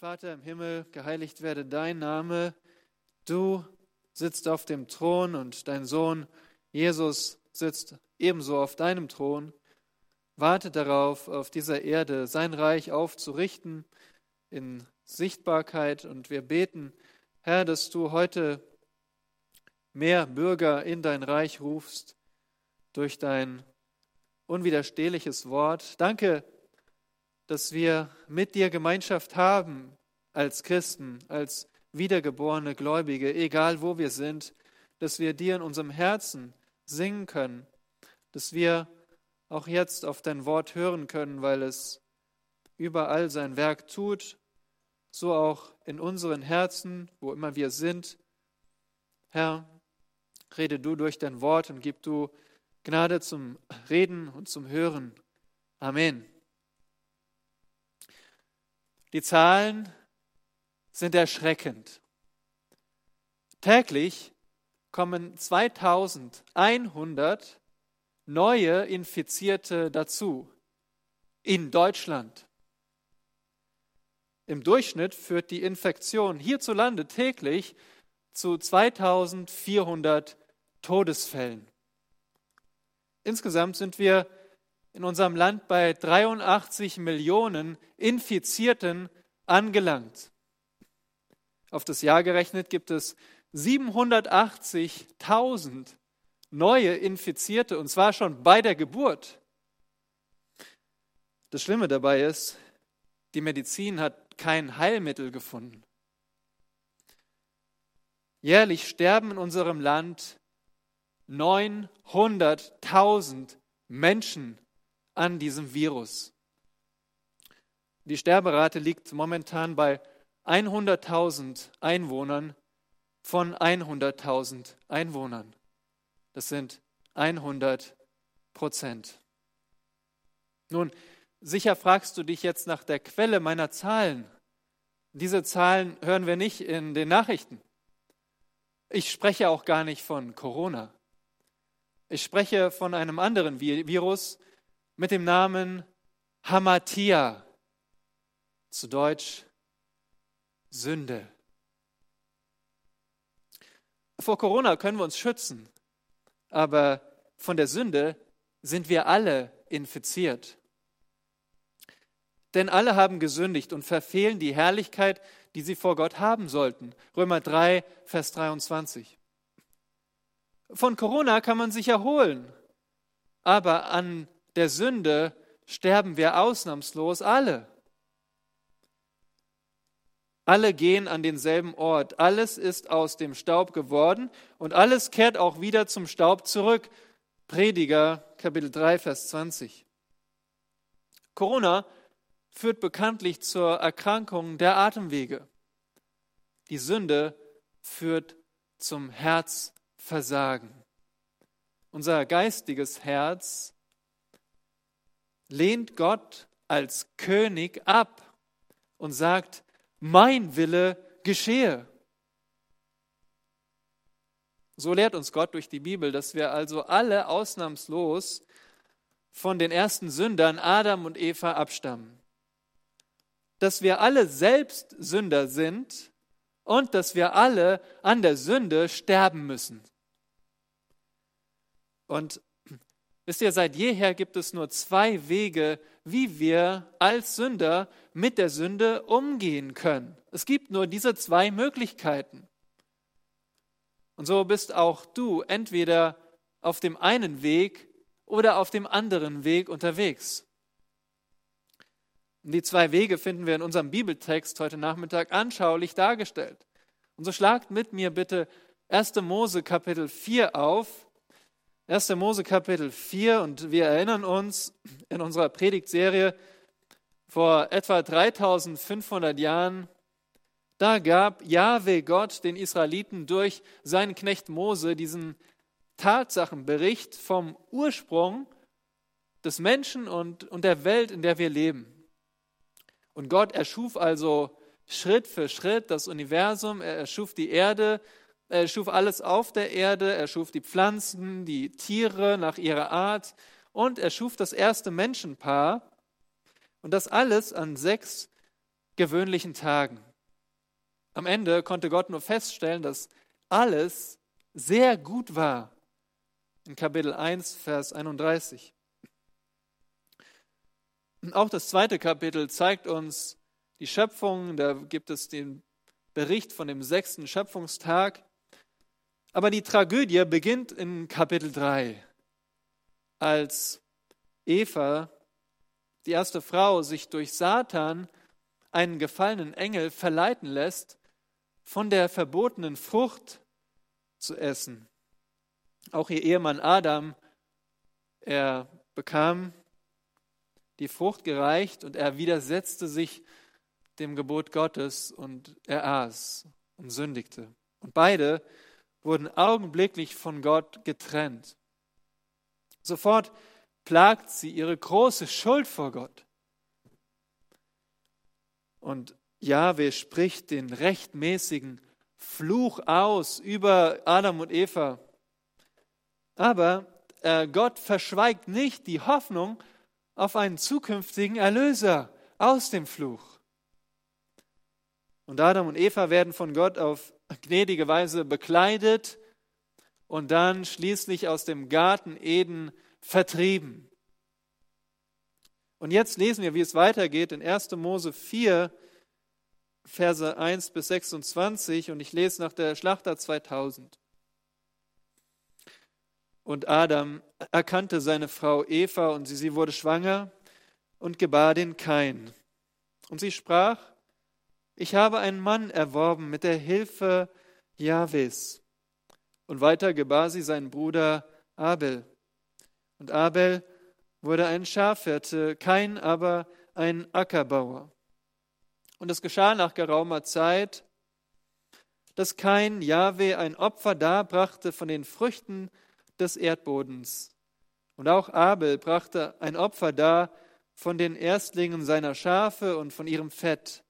Vater im Himmel, geheiligt werde dein Name. Du sitzt auf dem Thron und dein Sohn Jesus sitzt ebenso auf deinem Thron. Wartet darauf, auf dieser Erde sein Reich aufzurichten in Sichtbarkeit. Und wir beten, Herr, dass du heute mehr Bürger in dein Reich rufst durch dein unwiderstehliches Wort. Danke, dass wir mit dir Gemeinschaft haben als Christen, als wiedergeborene Gläubige, egal wo wir sind, dass wir dir in unserem Herzen singen können, dass wir auch jetzt auf dein Wort hören können, weil es überall sein Werk tut, so auch in unseren Herzen, wo immer wir sind. Herr, rede du durch dein Wort und gib du Gnade zum Reden und zum Hören. Amen. Die Zahlen sind erschreckend. Täglich kommen 2100 neue Infizierte dazu in Deutschland. Im Durchschnitt führt die Infektion hierzulande täglich zu 2400 Todesfällen. Insgesamt sind wir in unserem Land bei 83 Millionen Infizierten angelangt. Auf das Jahr gerechnet gibt es 780.000 neue Infizierte, und zwar schon bei der Geburt. Das Schlimme dabei ist, die Medizin hat kein Heilmittel gefunden. Jährlich sterben in unserem Land 900.000 Menschen an diesem Virus. Die Sterberate liegt momentan bei 100.000 Einwohnern von 100.000 Einwohnern. Das sind 100 Prozent. Nun, sicher fragst du dich jetzt nach der Quelle meiner Zahlen. Diese Zahlen hören wir nicht in den Nachrichten. Ich spreche auch gar nicht von Corona. Ich spreche von einem anderen Virus, mit dem Namen Hamatia, zu Deutsch Sünde. Vor Corona können wir uns schützen, aber von der Sünde sind wir alle infiziert. Denn alle haben gesündigt und verfehlen die Herrlichkeit, die sie vor Gott haben sollten. Römer 3, Vers 23. Von Corona kann man sich erholen, aber an der Sünde sterben wir ausnahmslos alle. Alle gehen an denselben Ort. Alles ist aus dem Staub geworden und alles kehrt auch wieder zum Staub zurück. Prediger Kapitel 3, Vers 20. Corona führt bekanntlich zur Erkrankung der Atemwege. Die Sünde führt zum Herzversagen. Unser geistiges Herz lehnt Gott als König ab und sagt, mein Wille geschehe. So lehrt uns Gott durch die Bibel, dass wir also alle ausnahmslos von den ersten Sündern Adam und Eva abstammen. Dass wir alle selbst Sünder sind und dass wir alle an der Sünde sterben müssen. Und Wisst ihr, seit jeher gibt es nur zwei Wege, wie wir als Sünder mit der Sünde umgehen können. Es gibt nur diese zwei Möglichkeiten. Und so bist auch du entweder auf dem einen Weg oder auf dem anderen Weg unterwegs. Und die zwei Wege finden wir in unserem Bibeltext heute Nachmittag anschaulich dargestellt. Und so schlagt mit mir bitte 1. Mose Kapitel 4 auf, 1. Mose Kapitel 4 und wir erinnern uns in unserer Predigtserie vor etwa 3500 Jahren, da gab Jahwe Gott den Israeliten durch seinen Knecht Mose diesen Tatsachenbericht vom Ursprung des Menschen und, und der Welt, in der wir leben. Und Gott erschuf also Schritt für Schritt das Universum, er erschuf die Erde, er schuf alles auf der Erde, er schuf die Pflanzen, die Tiere nach ihrer Art und er schuf das erste Menschenpaar. Und das alles an sechs gewöhnlichen Tagen. Am Ende konnte Gott nur feststellen, dass alles sehr gut war. In Kapitel 1, Vers 31. Und auch das zweite Kapitel zeigt uns die Schöpfung. Da gibt es den Bericht von dem sechsten Schöpfungstag. Aber die Tragödie beginnt in Kapitel 3, als Eva, die erste Frau, sich durch Satan, einen gefallenen Engel, verleiten lässt, von der verbotenen Frucht zu essen. Auch ihr Ehemann Adam, er bekam die Frucht gereicht und er widersetzte sich dem Gebot Gottes und er aß und sündigte. Und beide wurden augenblicklich von Gott getrennt. Sofort plagt sie ihre große Schuld vor Gott. Und Jahwe spricht den rechtmäßigen Fluch aus über Adam und Eva. Aber äh, Gott verschweigt nicht die Hoffnung auf einen zukünftigen Erlöser aus dem Fluch. Und Adam und Eva werden von Gott auf gnädige Weise bekleidet und dann schließlich aus dem Garten Eden vertrieben. Und jetzt lesen wir, wie es weitergeht in 1. Mose 4, Verse 1 bis 26 und ich lese nach der Schlachter 2000. Und Adam erkannte seine Frau Eva und sie, sie wurde schwanger und gebar den Kain. Und sie sprach, ich habe einen Mann erworben mit der Hilfe Jahwes. Und weiter gebar sie seinen Bruder Abel. Und Abel wurde ein Schafhirte, Kain aber ein Ackerbauer. Und es geschah nach geraumer Zeit, dass Kain Jahwe ein Opfer darbrachte von den Früchten des Erdbodens. Und auch Abel brachte ein Opfer dar von den Erstlingen seiner Schafe und von ihrem Fett.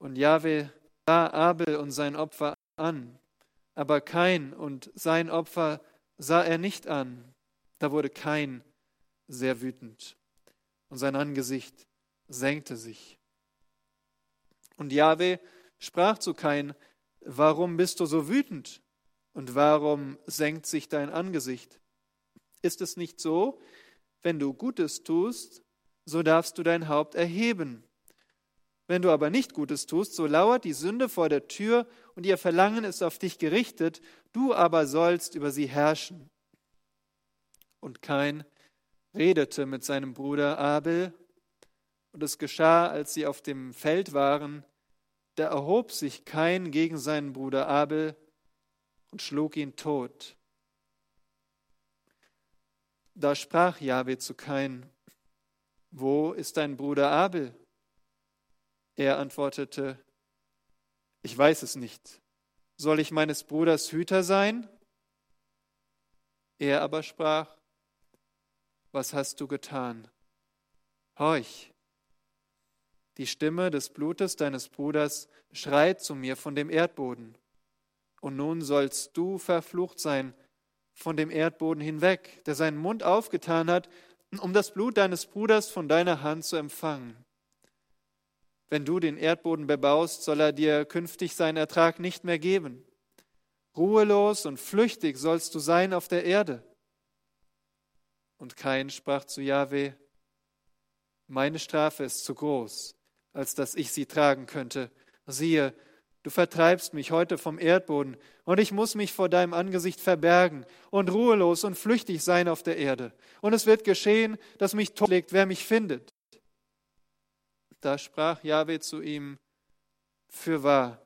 Und Jahwe sah Abel und sein Opfer an, aber Kain und sein Opfer sah er nicht an. Da wurde Kain sehr wütend und sein Angesicht senkte sich. Und Jahwe sprach zu Kain, warum bist du so wütend und warum senkt sich dein Angesicht? Ist es nicht so, wenn du Gutes tust, so darfst du dein Haupt erheben. Wenn du aber nicht Gutes tust, so lauert die Sünde vor der Tür und ihr Verlangen ist auf dich gerichtet, du aber sollst über sie herrschen. Und Kain redete mit seinem Bruder Abel, und es geschah, als sie auf dem Feld waren, da erhob sich Kain gegen seinen Bruder Abel und schlug ihn tot. Da sprach Jahwe zu Kain, wo ist dein Bruder Abel? Er antwortete, ich weiß es nicht. Soll ich meines Bruders Hüter sein? Er aber sprach, was hast du getan? Horch, die Stimme des Blutes deines Bruders schreit zu mir von dem Erdboden. Und nun sollst du verflucht sein von dem Erdboden hinweg, der seinen Mund aufgetan hat, um das Blut deines Bruders von deiner Hand zu empfangen. Wenn du den Erdboden bebaust, soll er dir künftig seinen Ertrag nicht mehr geben. Ruhelos und flüchtig sollst du sein auf der Erde. Und Kain sprach zu Jahwe, meine Strafe ist zu groß als dass ich sie tragen könnte. Siehe, du vertreibst mich heute vom Erdboden, und ich muss mich vor deinem Angesicht verbergen und ruhelos und flüchtig sein auf der Erde. Und es wird geschehen, dass mich totlegt, wer mich findet. Da sprach Jahwe zu ihm, Fürwahr,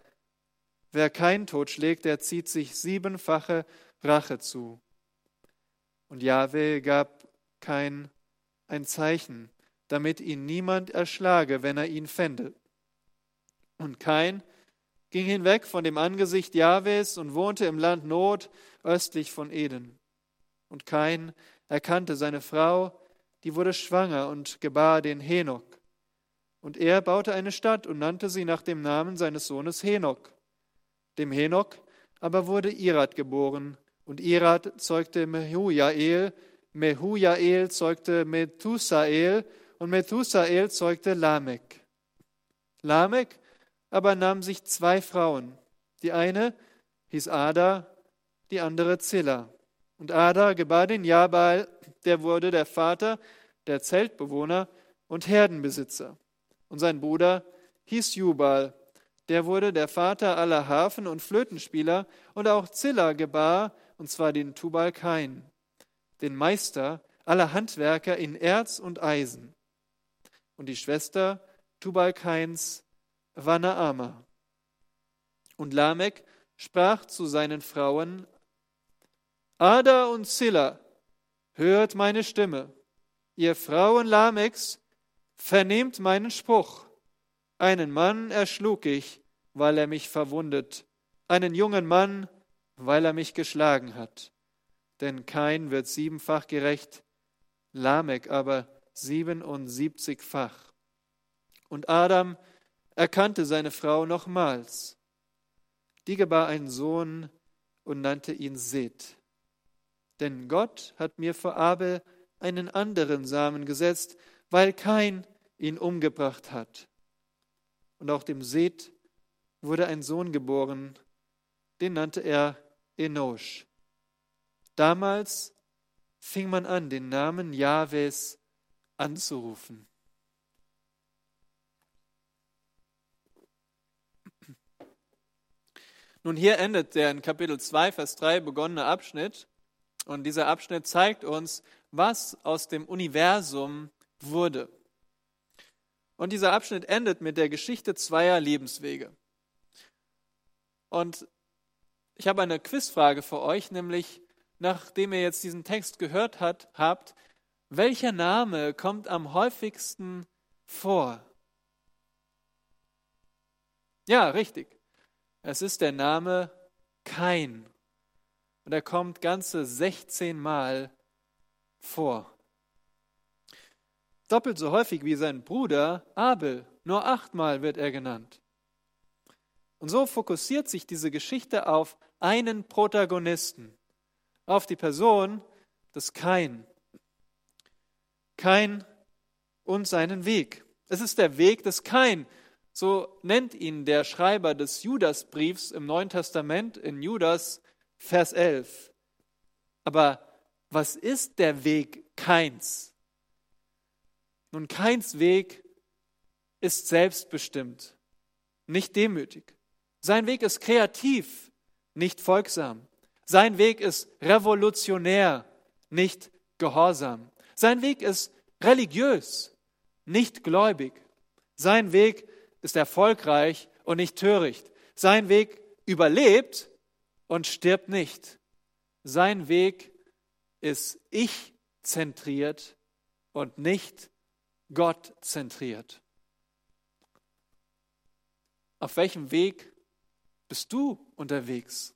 wer kein Tod schlägt, der zieht sich siebenfache Rache zu. Und Jahwe gab kein ein Zeichen, damit ihn niemand erschlage, wenn er ihn fände. Und Kain ging hinweg von dem Angesicht Jahwes und wohnte im Land Not östlich von Eden. Und Kain erkannte seine Frau, die wurde schwanger und gebar den Henok. Und er baute eine Stadt und nannte sie nach dem Namen seines Sohnes Henok. Dem Henok aber wurde Irat geboren, und Irat zeugte Mehujael, Mehujael zeugte Methusael, und Methusael zeugte Lamech. Lamech aber nahm sich zwei Frauen. Die eine hieß Ada, die andere Zilla. Und Ada gebar den Jabal, der wurde der Vater der Zeltbewohner und Herdenbesitzer. Und sein Bruder hieß Jubal, der wurde der Vater aller Hafen- und Flötenspieler. Und auch Zilla gebar, und zwar den Tubal Kain, den Meister aller Handwerker in Erz und Eisen. Und die Schwester Tubal Kains war Naama. Und Lamech sprach zu seinen Frauen, Ada und Zilla, hört meine Stimme. Ihr Frauen Lamechs, vernehmt meinen Spruch. Einen Mann erschlug ich, weil er mich verwundet, einen jungen Mann, weil er mich geschlagen hat. Denn kein wird siebenfach gerecht, Lamech aber siebenundsiebzigfach. Und Adam erkannte seine Frau nochmals. Die gebar einen Sohn und nannte ihn Seth. Denn Gott hat mir vor Abel einen anderen Samen gesetzt, weil kein ihn umgebracht hat. Und auch dem Seth wurde ein Sohn geboren, den nannte er Enosch. Damals fing man an, den Namen Jahwes anzurufen. Nun, hier endet der in Kapitel 2, Vers 3 begonnene Abschnitt. Und dieser Abschnitt zeigt uns, was aus dem Universum wurde. Und dieser Abschnitt endet mit der Geschichte zweier Lebenswege. Und ich habe eine Quizfrage für euch, nämlich nachdem ihr jetzt diesen Text gehört hat, habt, welcher Name kommt am häufigsten vor? Ja, richtig. Es ist der Name Kain. Und er kommt ganze 16 Mal vor. Doppelt so häufig wie sein Bruder Abel, nur achtmal wird er genannt. Und so fokussiert sich diese Geschichte auf einen Protagonisten, auf die Person des Kain. Kain und seinen Weg. Es ist der Weg des Kain. So nennt ihn der Schreiber des Judasbriefs im Neuen Testament in Judas Vers 11. Aber was ist der Weg Keins? Nun, Keins Weg ist selbstbestimmt, nicht demütig. Sein Weg ist kreativ, nicht folgsam. Sein Weg ist revolutionär, nicht gehorsam. Sein Weg ist religiös, nicht gläubig. Sein Weg ist erfolgreich und nicht töricht. Sein Weg überlebt und stirbt nicht. Sein Weg ist ich-zentriert und nicht Gott-zentriert. Auf welchem Weg bist du unterwegs?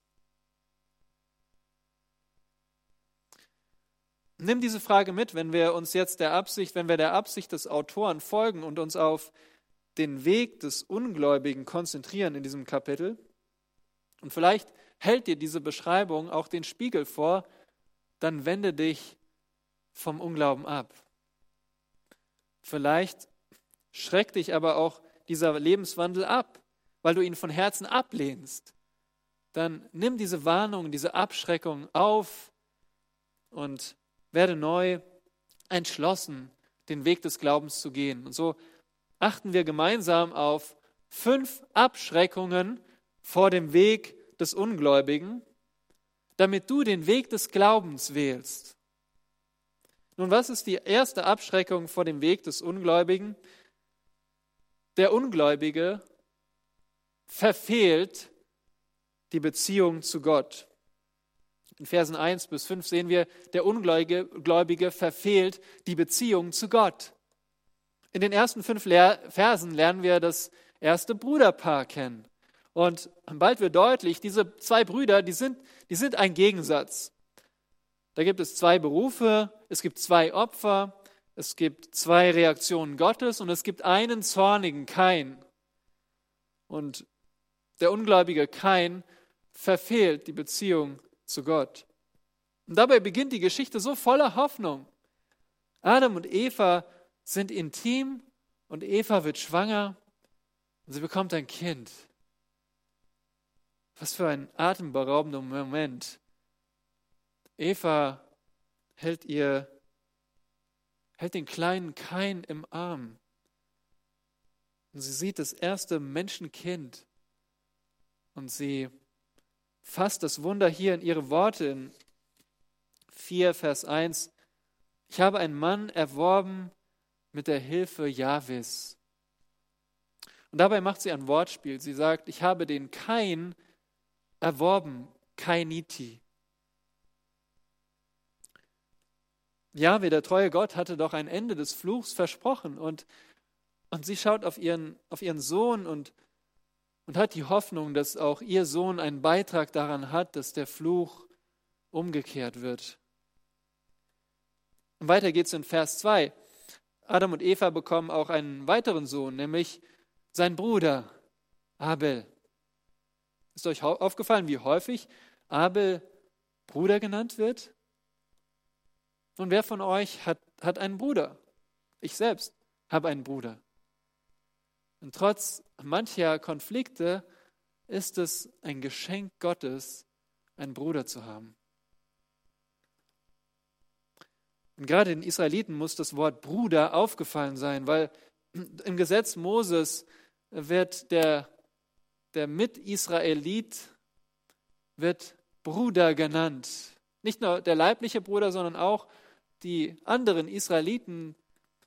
Nimm diese Frage mit, wenn wir uns jetzt der Absicht, wenn wir der Absicht des Autoren folgen und uns auf den Weg des Ungläubigen konzentrieren in diesem Kapitel. Und vielleicht hält dir diese Beschreibung auch den Spiegel vor, dann wende dich vom Unglauben ab. Vielleicht schreckt dich aber auch dieser Lebenswandel ab, weil du ihn von Herzen ablehnst. Dann nimm diese Warnung, diese Abschreckung auf und werde neu entschlossen, den Weg des Glaubens zu gehen. Und so achten wir gemeinsam auf fünf Abschreckungen vor dem Weg des Ungläubigen, damit du den Weg des Glaubens wählst. Nun, was ist die erste Abschreckung vor dem Weg des Ungläubigen? Der Ungläubige verfehlt die Beziehung zu Gott. In Versen 1 bis 5 sehen wir, der Ungläubige verfehlt die Beziehung zu Gott. In den ersten fünf Versen lernen wir das erste Bruderpaar kennen. Und bald wird deutlich, diese zwei Brüder, die sind, die sind ein Gegensatz. Da gibt es zwei Berufe, es gibt zwei Opfer, es gibt zwei Reaktionen Gottes und es gibt einen zornigen Kain. Und der ungläubige Kain verfehlt die Beziehung zu Gott. Und dabei beginnt die Geschichte so voller Hoffnung. Adam und Eva sind intim und Eva wird schwanger Und sie bekommt ein Kind. Was für ein atemberaubender Moment. Eva hält ihr, hält den kleinen Kain im Arm. Und sie sieht das erste Menschenkind. Und sie fasst das Wunder hier in ihre Worte in 4, Vers 1. Ich habe einen Mann erworben mit der Hilfe Jahwes. Und dabei macht sie ein Wortspiel. Sie sagt, ich habe den Kain erworben, Kainiti. Jahwe, der treue Gott, hatte doch ein Ende des Fluchs versprochen und, und sie schaut auf ihren, auf ihren Sohn und, und hat die Hoffnung, dass auch ihr Sohn einen Beitrag daran hat, dass der Fluch umgekehrt wird. Und weiter es in Vers 2. Adam und Eva bekommen auch einen weiteren Sohn, nämlich sein Bruder Abel. Ist euch aufgefallen, wie häufig Abel Bruder genannt wird? Nun, wer von euch hat, hat einen Bruder? Ich selbst habe einen Bruder. Und trotz mancher Konflikte ist es ein Geschenk Gottes, einen Bruder zu haben. Und gerade den Israeliten muss das Wort Bruder aufgefallen sein, weil im Gesetz Moses wird der, der Mit-Israelit wird Bruder genannt. Nicht nur der leibliche Bruder, sondern auch die anderen Israeliten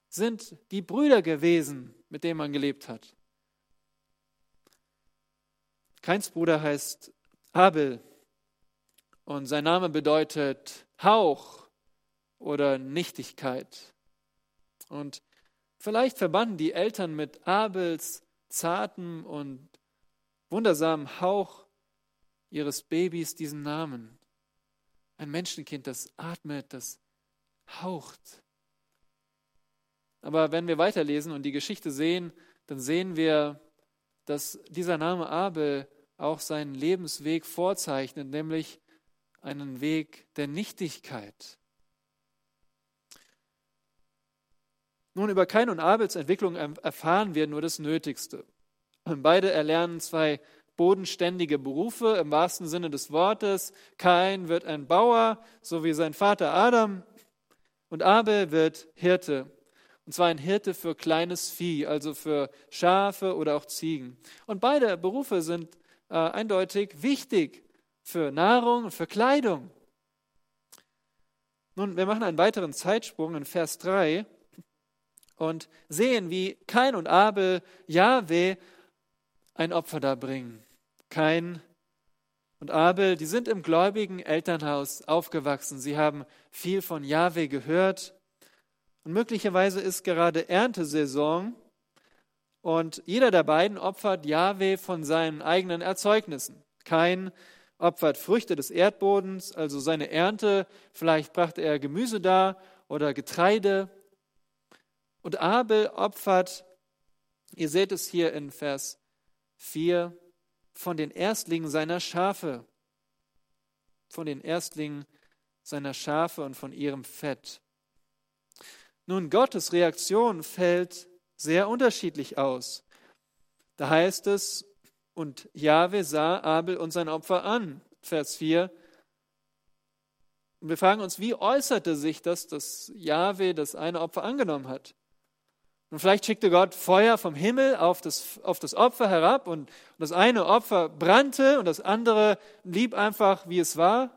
sind die Brüder gewesen, mit denen man gelebt hat. Keins Bruder heißt Abel und sein Name bedeutet Hauch oder Nichtigkeit. Und vielleicht verbanden die Eltern mit Abels zartem und wundersamen Hauch ihres Babys diesen Namen. Ein Menschenkind, das atmet, das haucht. Aber wenn wir weiterlesen und die Geschichte sehen, dann sehen wir, dass dieser Name Abel auch seinen Lebensweg vorzeichnet, nämlich einen Weg der Nichtigkeit. Nun, über Kain und Abels Entwicklung erfahren wir nur das Nötigste. Beide erlernen zwei bodenständige Berufe im wahrsten Sinne des Wortes. Kain wird ein Bauer, so wie sein Vater Adam, und Abel wird Hirte. Und zwar ein Hirte für kleines Vieh, also für Schafe oder auch Ziegen. Und beide Berufe sind äh, eindeutig wichtig für Nahrung und für Kleidung. Nun, wir machen einen weiteren Zeitsprung in Vers 3 und sehen, wie Kain und Abel Jahwe ein Opfer darbringen. Kain und Abel, die sind im gläubigen Elternhaus aufgewachsen. Sie haben viel von Jahwe gehört. Und möglicherweise ist gerade Erntesaison und jeder der beiden opfert Jahwe von seinen eigenen Erzeugnissen. Kain opfert Früchte des Erdbodens, also seine Ernte. Vielleicht brachte er Gemüse dar oder Getreide. Und Abel opfert, ihr seht es hier in Vers 4, von den Erstlingen seiner Schafe, von den Erstlingen seiner Schafe und von ihrem Fett. Nun, Gottes Reaktion fällt sehr unterschiedlich aus. Da heißt es, und Jahwe sah Abel und sein Opfer an, Vers 4. Und wir fragen uns, wie äußerte sich das, dass Jahwe das eine Opfer angenommen hat? Und vielleicht schickte Gott Feuer vom Himmel auf das, auf das Opfer herab und, das eine Opfer brannte und das andere blieb einfach, wie es war.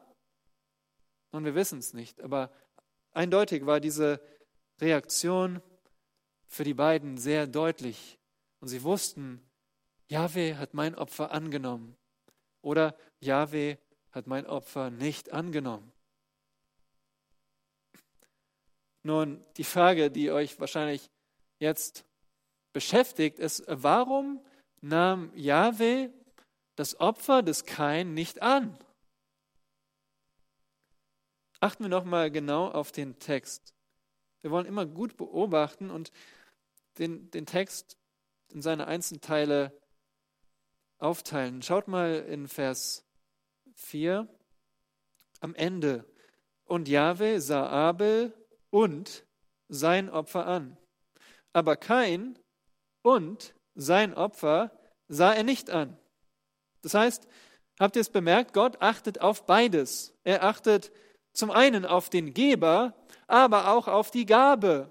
Und wir wissen es nicht, aber eindeutig war diese Reaktion für die beiden sehr deutlich. Und sie wussten, Yahweh hat mein Opfer angenommen oder Yahweh hat mein Opfer nicht angenommen. Nun, die Frage, die euch wahrscheinlich jetzt beschäftigt, ist, warum nahm Jahwe das Opfer des Kain nicht an? Achten wir nochmal genau auf den Text. Wir wollen immer gut beobachten und den, den Text in seine Einzelteile aufteilen. Schaut mal in Vers 4 am Ende. Und Jahwe sah Abel und sein Opfer an aber Kain und sein Opfer sah er nicht an. Das heißt, habt ihr es bemerkt, Gott achtet auf beides. Er achtet zum einen auf den Geber, aber auch auf die Gabe.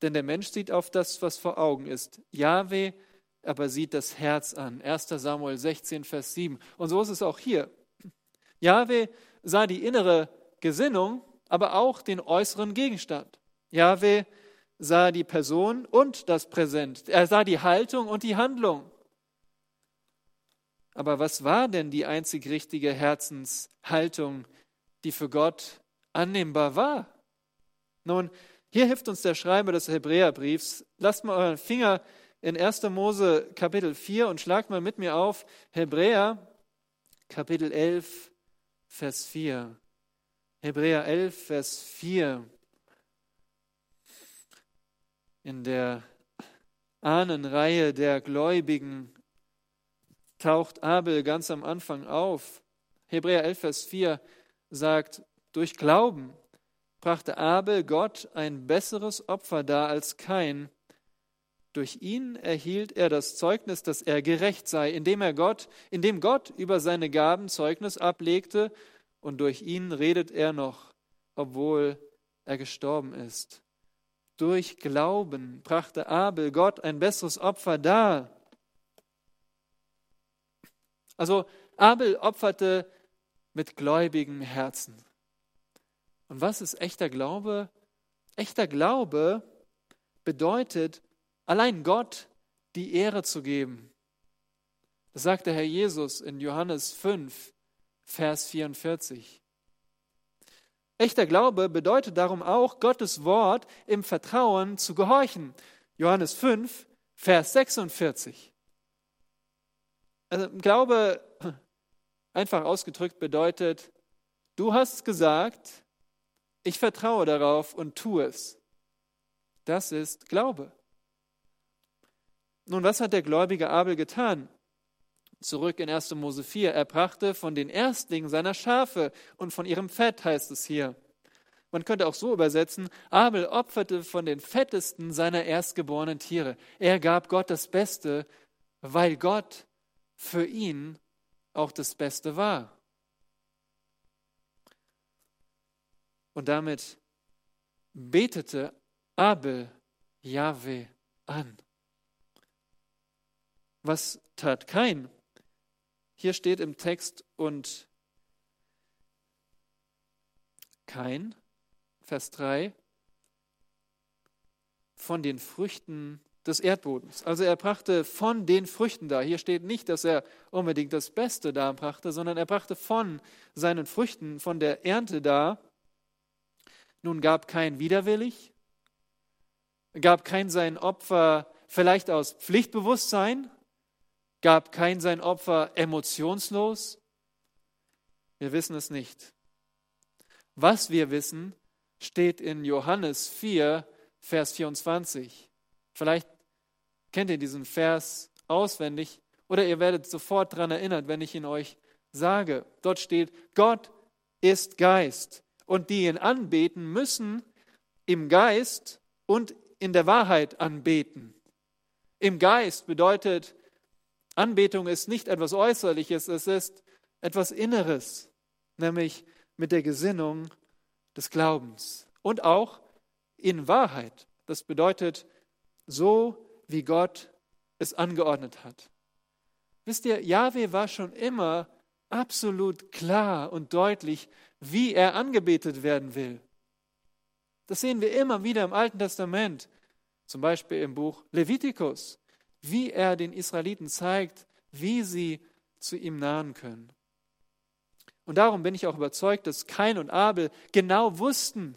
Denn der Mensch sieht auf das, was vor Augen ist. Jahwe aber sieht das Herz an. 1 Samuel 16, Vers 7. Und so ist es auch hier. Jahwe sah die innere Gesinnung, aber auch den äußeren Gegenstand. Jahwe sah die Person und das Präsent. Er sah die Haltung und die Handlung. Aber was war denn die einzig richtige Herzenshaltung, die für Gott annehmbar war? Nun, hier hilft uns der Schreiber des Hebräerbriefs. Lasst mal euren Finger in 1. Mose Kapitel 4 und schlagt mal mit mir auf Hebräer Kapitel 11, Vers 4. Hebräer 11, Vers 4. In der Ahnenreihe der Gläubigen taucht Abel ganz am Anfang auf. Hebräer 11, Vers 4 sagt, durch Glauben brachte Abel Gott ein besseres Opfer dar als kein. Durch ihn erhielt er das Zeugnis, dass er gerecht sei, indem er Gott, indem Gott über seine Gaben Zeugnis ablegte, und durch ihn redet er noch, obwohl er gestorben ist. Durch Glauben brachte Abel Gott ein besseres Opfer dar. Also Abel opferte mit gläubigem Herzen. Und was ist echter Glaube? Echter Glaube bedeutet, allein Gott die Ehre zu geben. Das sagt der Herr Jesus in Johannes 5, Vers 44. Echter Glaube bedeutet darum auch, Gottes Wort im Vertrauen zu gehorchen. Johannes 5, Vers 46. Also Glaube, einfach ausgedrückt, bedeutet, du hast gesagt, ich vertraue darauf und tue es. Das ist Glaube. Nun, was hat der gläubige Abel getan? Zurück in 1. Mose 4. Er brachte von den Erstlingen seiner Schafe und von ihrem Fett, heißt es hier. Man könnte auch so übersetzen, Abel opferte von den fettesten seiner erstgeborenen Tiere. Er gab Gott das Beste, weil Gott für ihn auch das Beste war. Und damit betete Abel Jahwe an. Was tat Kain? Hier steht im Text und Kain, Vers 3, von den Früchten des Erdbodens. Also er brachte von den Früchten da. Hier steht nicht, dass er unbedingt das Beste da brachte, sondern er brachte von seinen Früchten, von der Ernte da. Nun gab kein widerwillig, gab kein sein Opfer vielleicht aus Pflichtbewusstsein, gab kein sein Opfer emotionslos. Wir wissen es nicht. Was wir wissen, steht in Johannes 4, Vers 24. Vielleicht kennt ihr diesen Vers auswendig oder ihr werdet sofort daran erinnert, wenn ich ihn euch sage. Dort steht, Gott ist Geist und die ihn anbeten müssen im Geist und in der Wahrheit anbeten. Im Geist bedeutet, Anbetung ist nicht etwas Äußerliches, es ist etwas Inneres, nämlich mit der Gesinnung des Glaubens und auch in Wahrheit. Das bedeutet, so wie Gott es angeordnet hat. Wisst ihr, Yahweh war schon immer absolut klar und deutlich, wie er angebetet werden will. Das sehen wir immer wieder im Alten Testament, zum Beispiel im Buch Levitikus, wie er den Israeliten zeigt, wie sie zu ihm nahen können. Und darum bin ich auch überzeugt, dass Kain und Abel genau wussten,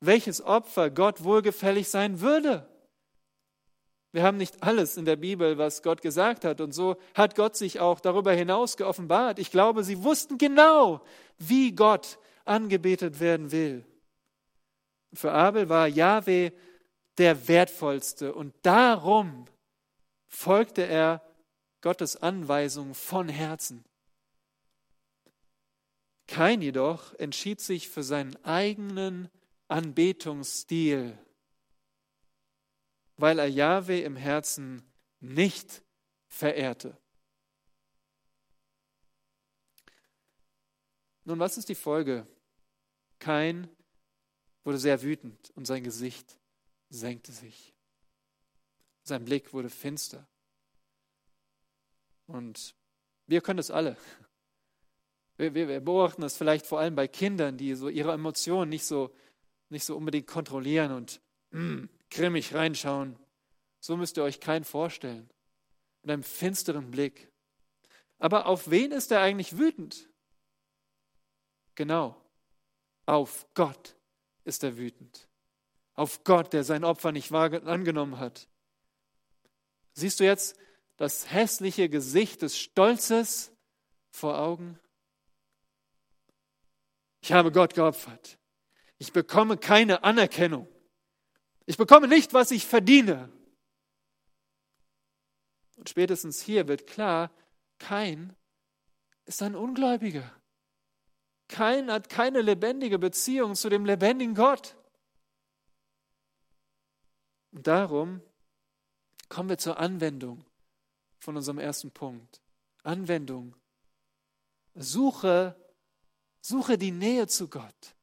welches Opfer Gott wohlgefällig sein würde. Wir haben nicht alles in der Bibel, was Gott gesagt hat. Und so hat Gott sich auch darüber hinaus geoffenbart. Ich glaube, sie wussten genau, wie Gott angebetet werden will. Für Abel war Yahweh der wertvollste und darum folgte er Gottes Anweisung von Herzen. Kein jedoch entschied sich für seinen eigenen Anbetungsstil. weil er Jahwe im Herzen nicht verehrte. Nun, was ist die Folge? Kain wurde sehr wütend und sein Gesicht senkte sich. Sein Blick wurde finster. Und wir können das alle. Wir, wir, wir, beobachten das vielleicht vor allem bei Kindern, die so ihre Emotionen nicht so, nicht so unbedingt kontrollieren und mm, grimmig reinschauen. So müsst ihr euch keinen vorstellen. Mit einem finsteren Blick. Aber auf wen ist er eigentlich wütend? Genau, auf Gott ist er wütend. Auf Gott, der sein Opfer nicht angenommen hat. Siehst du jetzt das hässliche Gesicht des Stolzes vor Augen? Ich habe Gott geopfert. Ich bekomme keine Anerkennung. Ich bekomme nicht, was ich verdiene. Und spätestens hier wird klar, kein ist ein Ungläubiger. Kein hat keine lebendige Beziehung zu dem lebendigen Gott. Und darum kommen wir zur Anwendung von unserem ersten Punkt. Anwendung. Suche, suche die Nähe zu Gott.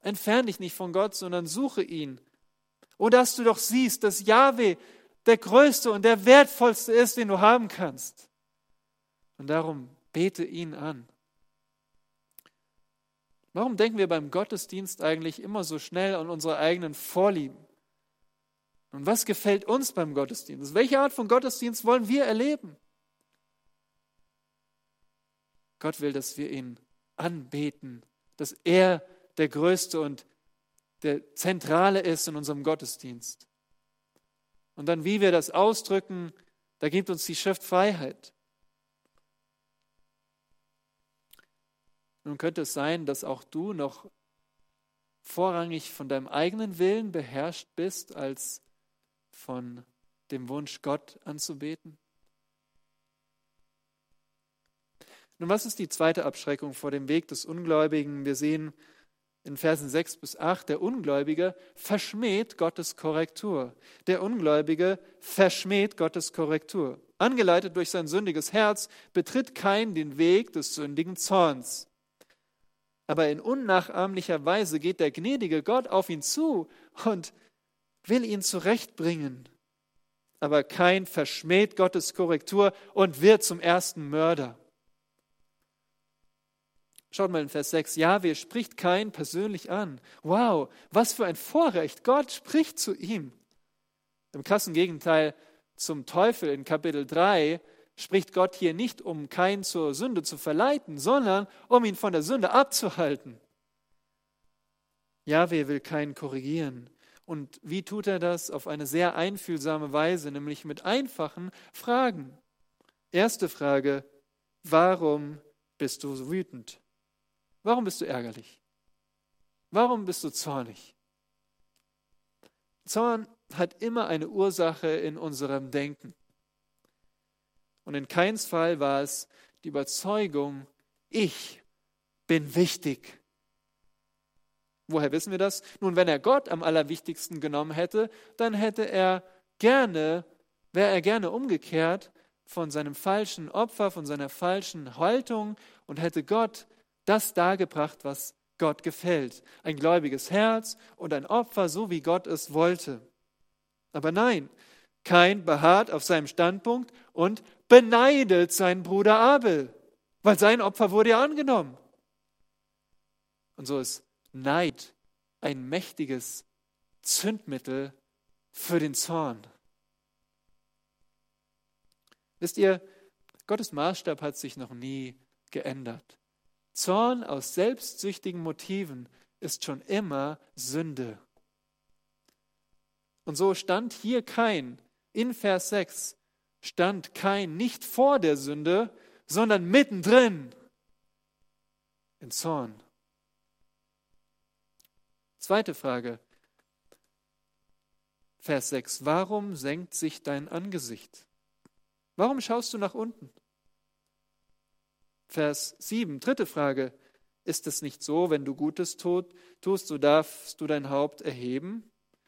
Entferne dich nicht von Gott, sondern suche ihn. Oh, dass du doch siehst, dass Yahweh der größte und der wertvollste ist, den du haben kannst. Und darum bete ihn an. Warum denken wir beim Gottesdienst eigentlich immer so schnell an unsere eigenen Vorlieben? Und was gefällt uns beim Gottesdienst? Welche Art von Gottesdienst wollen wir erleben? Gott will, dass wir ihn anbeten, dass er der Größte und der Zentrale ist in unserem Gottesdienst. Und dann, wie wir das ausdrücken, da gibt uns die Schrift Freiheit. Nun könnte es sein, dass auch du noch vorrangig von deinem eigenen Willen beherrscht bist, als von dem Wunsch, Gott anzubeten? Nun, was ist die zweite Abschreckung vor dem Weg des Ungläubigen? Wir sehen in Versen 6 bis 8, der Ungläubige verschmäht Gottes Korrektur. Der Ungläubige verschmäht Gottes Korrektur. Angeleitet durch sein sündiges Herz betritt kein den Weg des sündigen Zorns. Aber in unnachahmlicher Weise geht der gnädige Gott auf ihn zu und will ihn zurechtbringen. Aber kein verschmäht Gottes Korrektur und wird zum ersten Mörder. Schaut mal in Vers 6. Jahwe spricht kein persönlich an. Wow, was für ein Vorrecht. Gott spricht zu ihm. Im krassen Gegenteil zum Teufel in Kapitel 3 spricht Gott hier nicht, um keinen zur Sünde zu verleiten, sondern um ihn von der Sünde abzuhalten. Jahwe will keinen korrigieren. Und wie tut er das? Auf eine sehr einfühlsame Weise, nämlich mit einfachen Fragen. Erste Frage, warum bist du so wütend? Warum bist du ärgerlich? Warum bist du zornig? Zorn hat immer eine Ursache in unserem Denken. Und in keins Fall war es die Überzeugung, ich bin wichtig. Woher wissen wir das? Nun, wenn er Gott am allerwichtigsten genommen hätte, dann hätte er gerne, wäre er gerne umgekehrt von seinem falschen Opfer, von seiner falschen Haltung und hätte Gott das dargebracht, was Gott gefällt. Ein gläubiges Herz und ein Opfer, so wie Gott es wollte. Aber nein, kein beharrt auf seinem Standpunkt und beneidet seinen Bruder Abel, weil sein Opfer wurde ja angenommen. Und so ist Neid ein mächtiges Zündmittel für den Zorn. Wisst ihr, Gottes Maßstab hat sich noch nie geändert. Zorn aus selbstsüchtigen Motiven ist schon immer Sünde. Und so stand hier kein, in Vers 6 stand kein nicht vor der Sünde, sondern mittendrin in Zorn. Zweite Frage. Vers 6. Warum senkt sich dein Angesicht? Warum schaust du nach unten? Vers 7, dritte Frage. Ist es nicht so, wenn du Gutes tust, so darfst du dein Haupt erheben?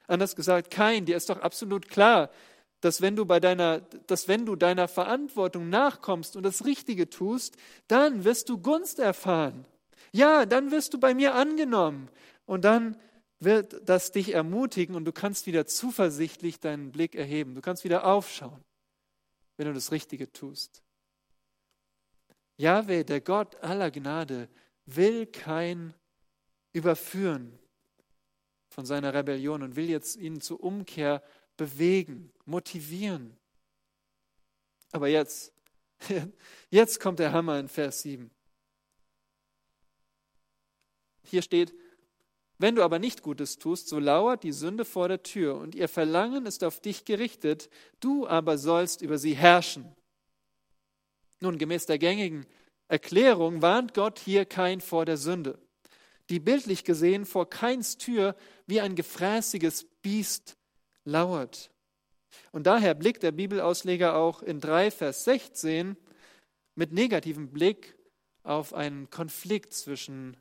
Anders gesagt, kein, dir ist doch absolut klar, dass wenn du bei deiner, dass wenn du deiner Verantwortung nachkommst und das Richtige tust, dann wirst du Gunst erfahren. Ja, dann wirst du bei mir angenommen. Und dann wird das dich ermutigen und du kannst wieder zuversichtlich deinen Blick erheben. Du kannst wieder aufschauen, wenn du das Richtige tust. Jahwe, der Gott aller Gnade, will kein überführen von seiner Rebellion und will jetzt ihn zur Umkehr bewegen, motivieren. Aber jetzt, jetzt kommt der Hammer in Vers 7. Hier steht, wenn du aber nicht Gutes tust, so lauert die Sünde vor der Tür und ihr Verlangen ist auf dich gerichtet, du aber sollst über sie herrschen. Nun, gemäß der gängigen Erklärung warnt Gott hier kein vor der Sünde, die bildlich gesehen vor keins Tür wie ein gefräßiges Biest lauert. Und daher blickt der Bibelausleger auch in 3 Vers 16 mit negativem Blick auf einen Konflikt zwischen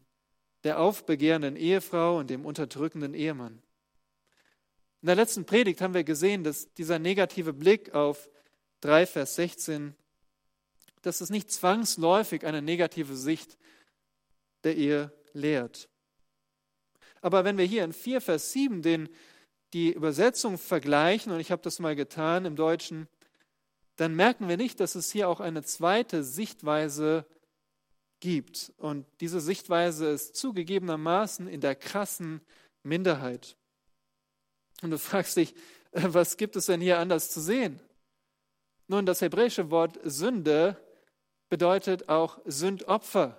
der aufbegehrenden Ehefrau und dem unterdrückenden Ehemann. In der letzten Predigt haben wir gesehen, dass dieser negative Blick auf 3 Vers 16, dass es nicht zwangsläufig eine negative Sicht der Ehe lehrt. Aber wenn wir hier in 4 Vers 7 den, die Übersetzung vergleichen, und ich habe das mal getan im Deutschen, dann merken wir nicht, dass es hier auch eine zweite Sichtweise gibt. Und diese Sichtweise ist zugegebenermaßen in der krassen Minderheit. Und du fragst dich, äh, was gibt es denn hier anders zu sehen? Nun, das hebräische Wort Sünde bedeutet auch Sündopfer.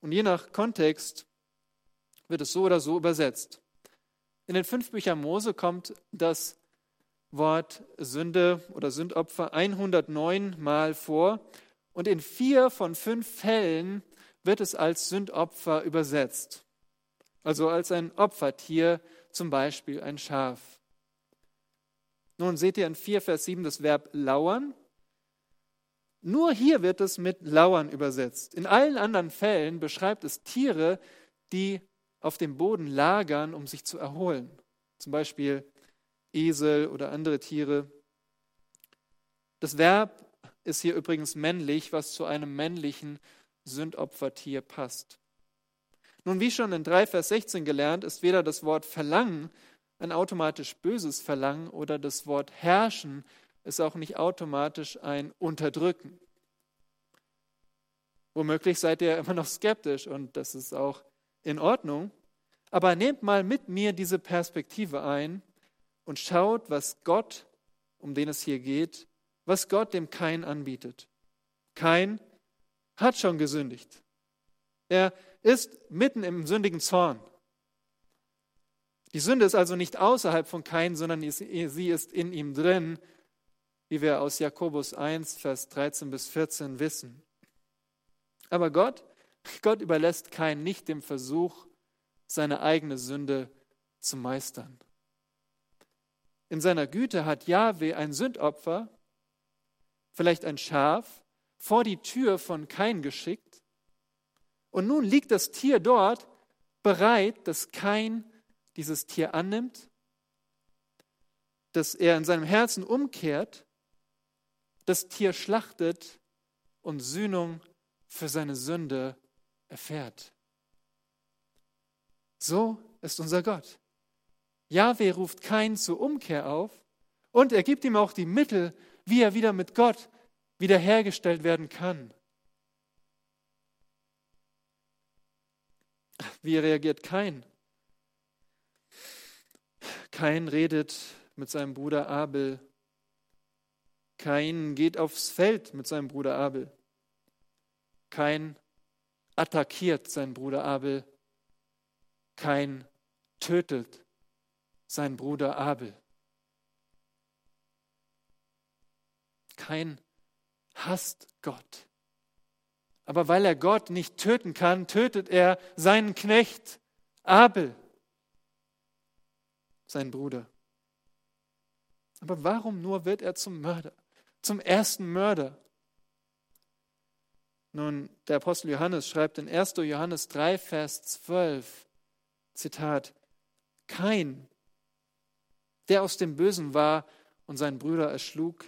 Und je nach Kontext wird es so oder so übersetzt. In den fünf Büchern Mose kommt das Wort Sünde oder Sündopfer 109 Mal vor und in vier von fünf Fällen wird es als Sündopfer übersetzt. Also als ein Opfertier, zum Beispiel ein Schaf. Nun seht ihr in 4 Vers 7 das Verb lauern. Nur hier wird es mit lauern übersetzt. In allen anderen Fällen beschreibt es Tiere, die auf dem Boden lagern, um sich zu erholen. Zum Beispiel Esel oder andere Tiere. Das Verb ist hier übrigens männlich, was zu einem männlichen Sündopfertier passt. Nun, wie schon in 3 Vers 16 gelernt, ist weder das Wort Verlangen ein automatisch böses Verlangen oder das Wort Herrschen ist auch nicht automatisch ein Unterdrücken. Womöglich seid ihr immer noch skeptisch und das ist auch in Ordnung. Aber nehmt mal mit mir diese Perspektive ein und schaut, was Gott, um den es hier geht, was Gott dem Kain anbietet. Kain hat schon gesündigt. Er ist mitten im sündigen Zorn. Die Sünde ist also nicht außerhalb von Kain, sondern sie ist in ihm drin, wie wir aus Jakobus 1, Vers 13 bis 14 wissen. Aber Gott, Gott überlässt Kain nicht dem Versuch, seine eigene Sünde zu meistern. In seiner Güte hat Jahwe ein Sündopfer vielleicht ein Schaf, vor die Tür von Kain geschickt. Und nun liegt das Tier dort, bereit, dass Kain dieses Tier annimmt, dass er in seinem Herzen umkehrt, das Tier schlachtet und Sühnung für seine Sünde erfährt. So ist unser Gott. Jahwe ruft Kain zur Umkehr auf und er gibt ihm auch die Mittel, wie er wieder mit Gott wiederhergestellt werden kann. Wie reagiert Kain? Kain redet mit seinem Bruder Abel. Kain geht aufs Feld mit seinem Bruder Abel. Kain attackiert seinen Bruder Abel. Kain tötet seinen Bruder Abel. Kein hasst Gott. Aber weil er Gott nicht töten kann, tötet er seinen Knecht Abel, seinen Bruder. Aber warum nur wird er zum Mörder, zum ersten Mörder? Nun, der Apostel Johannes schreibt in 1. Johannes 3, Vers 12, Zitat, Kain, der aus dem Bösen war und seinen Bruder erschlug.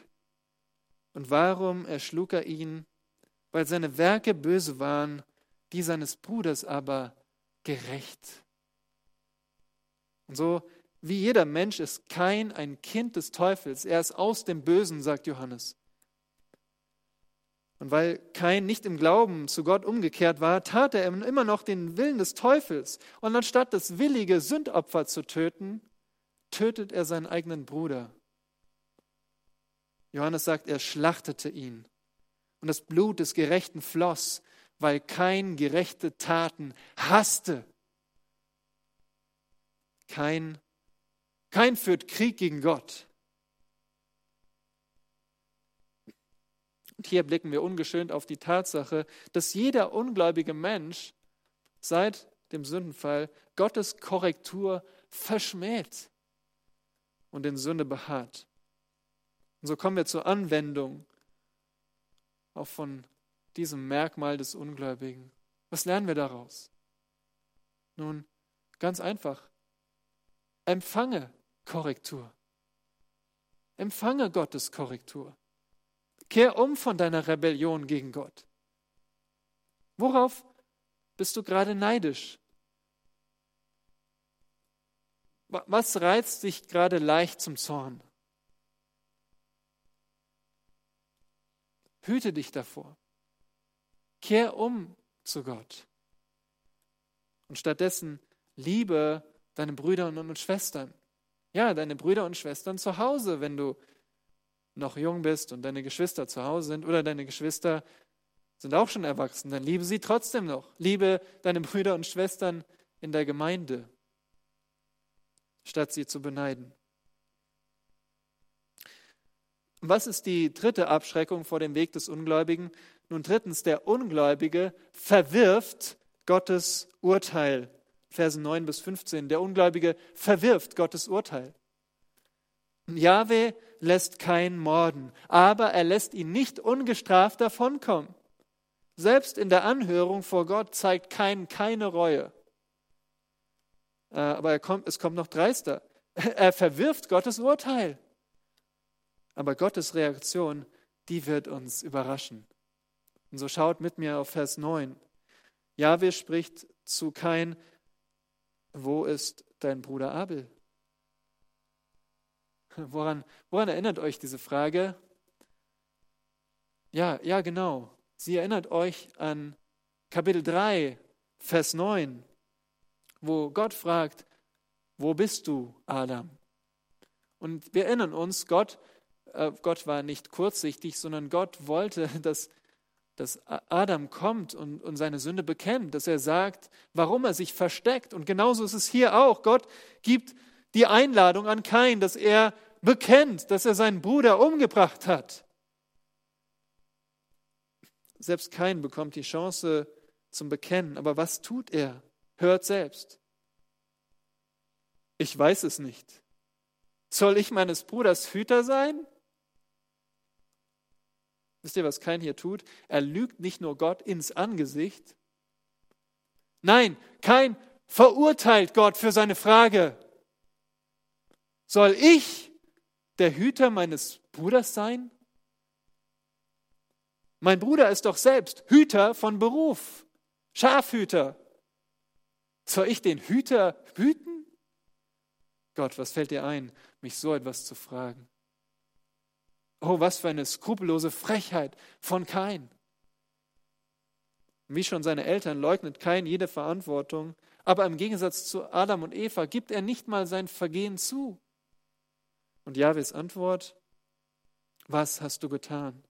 Und warum erschlug er ihn? Weil seine Werke böse waren, die seines Bruders aber gerecht. Und so wie jeder Mensch ist kein ein Kind des Teufels. Er ist aus dem Bösen, sagt Johannes. Und weil kein nicht im Glauben zu Gott umgekehrt war, tat er immer noch den Willen des Teufels. Und anstatt das willige Sündopfer zu töten, tötet er seinen eigenen Bruder. Johannes sagt, er schlachtete ihn. Und das Blut des Gerechten floss, weil kein gerechte Taten hasste. Kein, kein führt Krieg gegen Gott. Und hier blicken wir ungeschönt auf die Tatsache, dass jeder ungläubige Mensch seit dem Sündenfall Gottes Korrektur verschmäht und in Sünde beharrt. Und so kommen wir zur Anwendung auch von diesem Merkmal des Ungläubigen. Was lernen wir daraus? Nun, ganz einfach. Empfange Korrektur. Empfange Gottes Korrektur. Kehr um von deiner Rebellion gegen Gott. Worauf bist du gerade neidisch? Was reizt dich gerade leicht zum Zorn? Hüte dich davor. Kehr um zu Gott. Und stattdessen liebe deine Brüder und Schwestern. Ja, deine Brüder und Schwestern zu Hause, wenn du noch jung bist und deine Geschwister zu Hause sind oder deine Geschwister sind auch schon erwachsen, dann liebe sie trotzdem noch. Liebe deine Brüder und Schwestern in der Gemeinde, statt sie zu beneiden. Was ist die dritte Abschreckung vor dem Weg des Ungläubigen? Nun drittens, der Ungläubige verwirft Gottes Urteil. Verse 9 bis 15. Der Ungläubige verwirft Gottes Urteil. Jahwe lässt kein morden, aber er lässt ihn nicht ungestraft davonkommen. Selbst in der Anhörung vor Gott zeigt kein keine Reue. Äh, aber kommt, es kommt noch dreister. Er verwirft Gottes Urteil. Aber Gottes Reaktion, die wird uns überraschen. Und so schaut mit mir auf Vers 9. Jahwe spricht zu Kain, wo ist dein Bruder Abel? Woran, woran erinnert euch diese Frage? Ja, ja, genau. Sie erinnert euch an Kapitel 3, Vers 9, wo Gott fragt, wo bist du, Adam? Und wir erinnern uns, Gott Gott war nicht kurzsichtig, sondern Gott wollte, dass, dass Adam kommt und, und seine Sünde bekennt, dass er sagt, warum er sich versteckt. Und genauso ist es hier auch. Gott gibt die Einladung an Kain, dass er bekennt, dass er seinen Bruder umgebracht hat. Selbst Kain bekommt die Chance zum Bekennen. Aber was tut er? Hört selbst. Ich weiß es nicht. Soll ich meines Bruders Hüter sein? Wisst ihr, was Kain hier tut? Er lügt nicht nur Gott ins Angesicht. Nein, Kain verurteilt Gott für seine Frage. Soll ich der Hüter meines Bruders sein? Mein Bruder ist doch selbst Hüter von Beruf, Schafhüter. Soll ich den Hüter hüten? Gott, was fällt dir ein, mich so etwas zu fragen? Oh, was für eine skrupellose Frechheit von Kain. Wie schon seine Eltern leugnet Kain jede Verantwortung, aber im Gegensatz zu Adam und Eva gibt er nicht mal sein Vergehen zu. Und Jahwes Antwort, was hast du getan?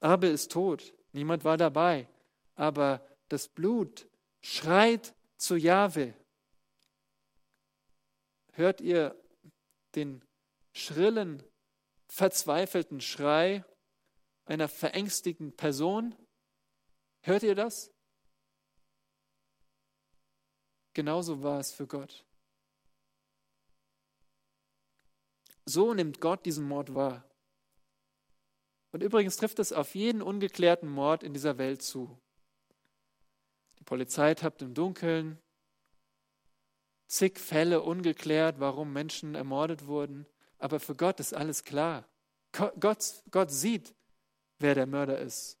Abel ist tot, niemand war dabei, aber das Blut schreit zu Jahwe. Hört ihr den schrillen verzweifelten Schrei einer verängstigten Person. Hört ihr das? Genauso war es für Gott. So nimmt Gott diesen Mord wahr. Und übrigens trifft es auf jeden ungeklärten Mord in dieser Welt zu. Die Polizei tappt im Dunkeln, zig Fälle ungeklärt, warum Menschen ermordet wurden. Aber für Gott ist alles klar. Gott, Gott sieht, wer der Mörder ist.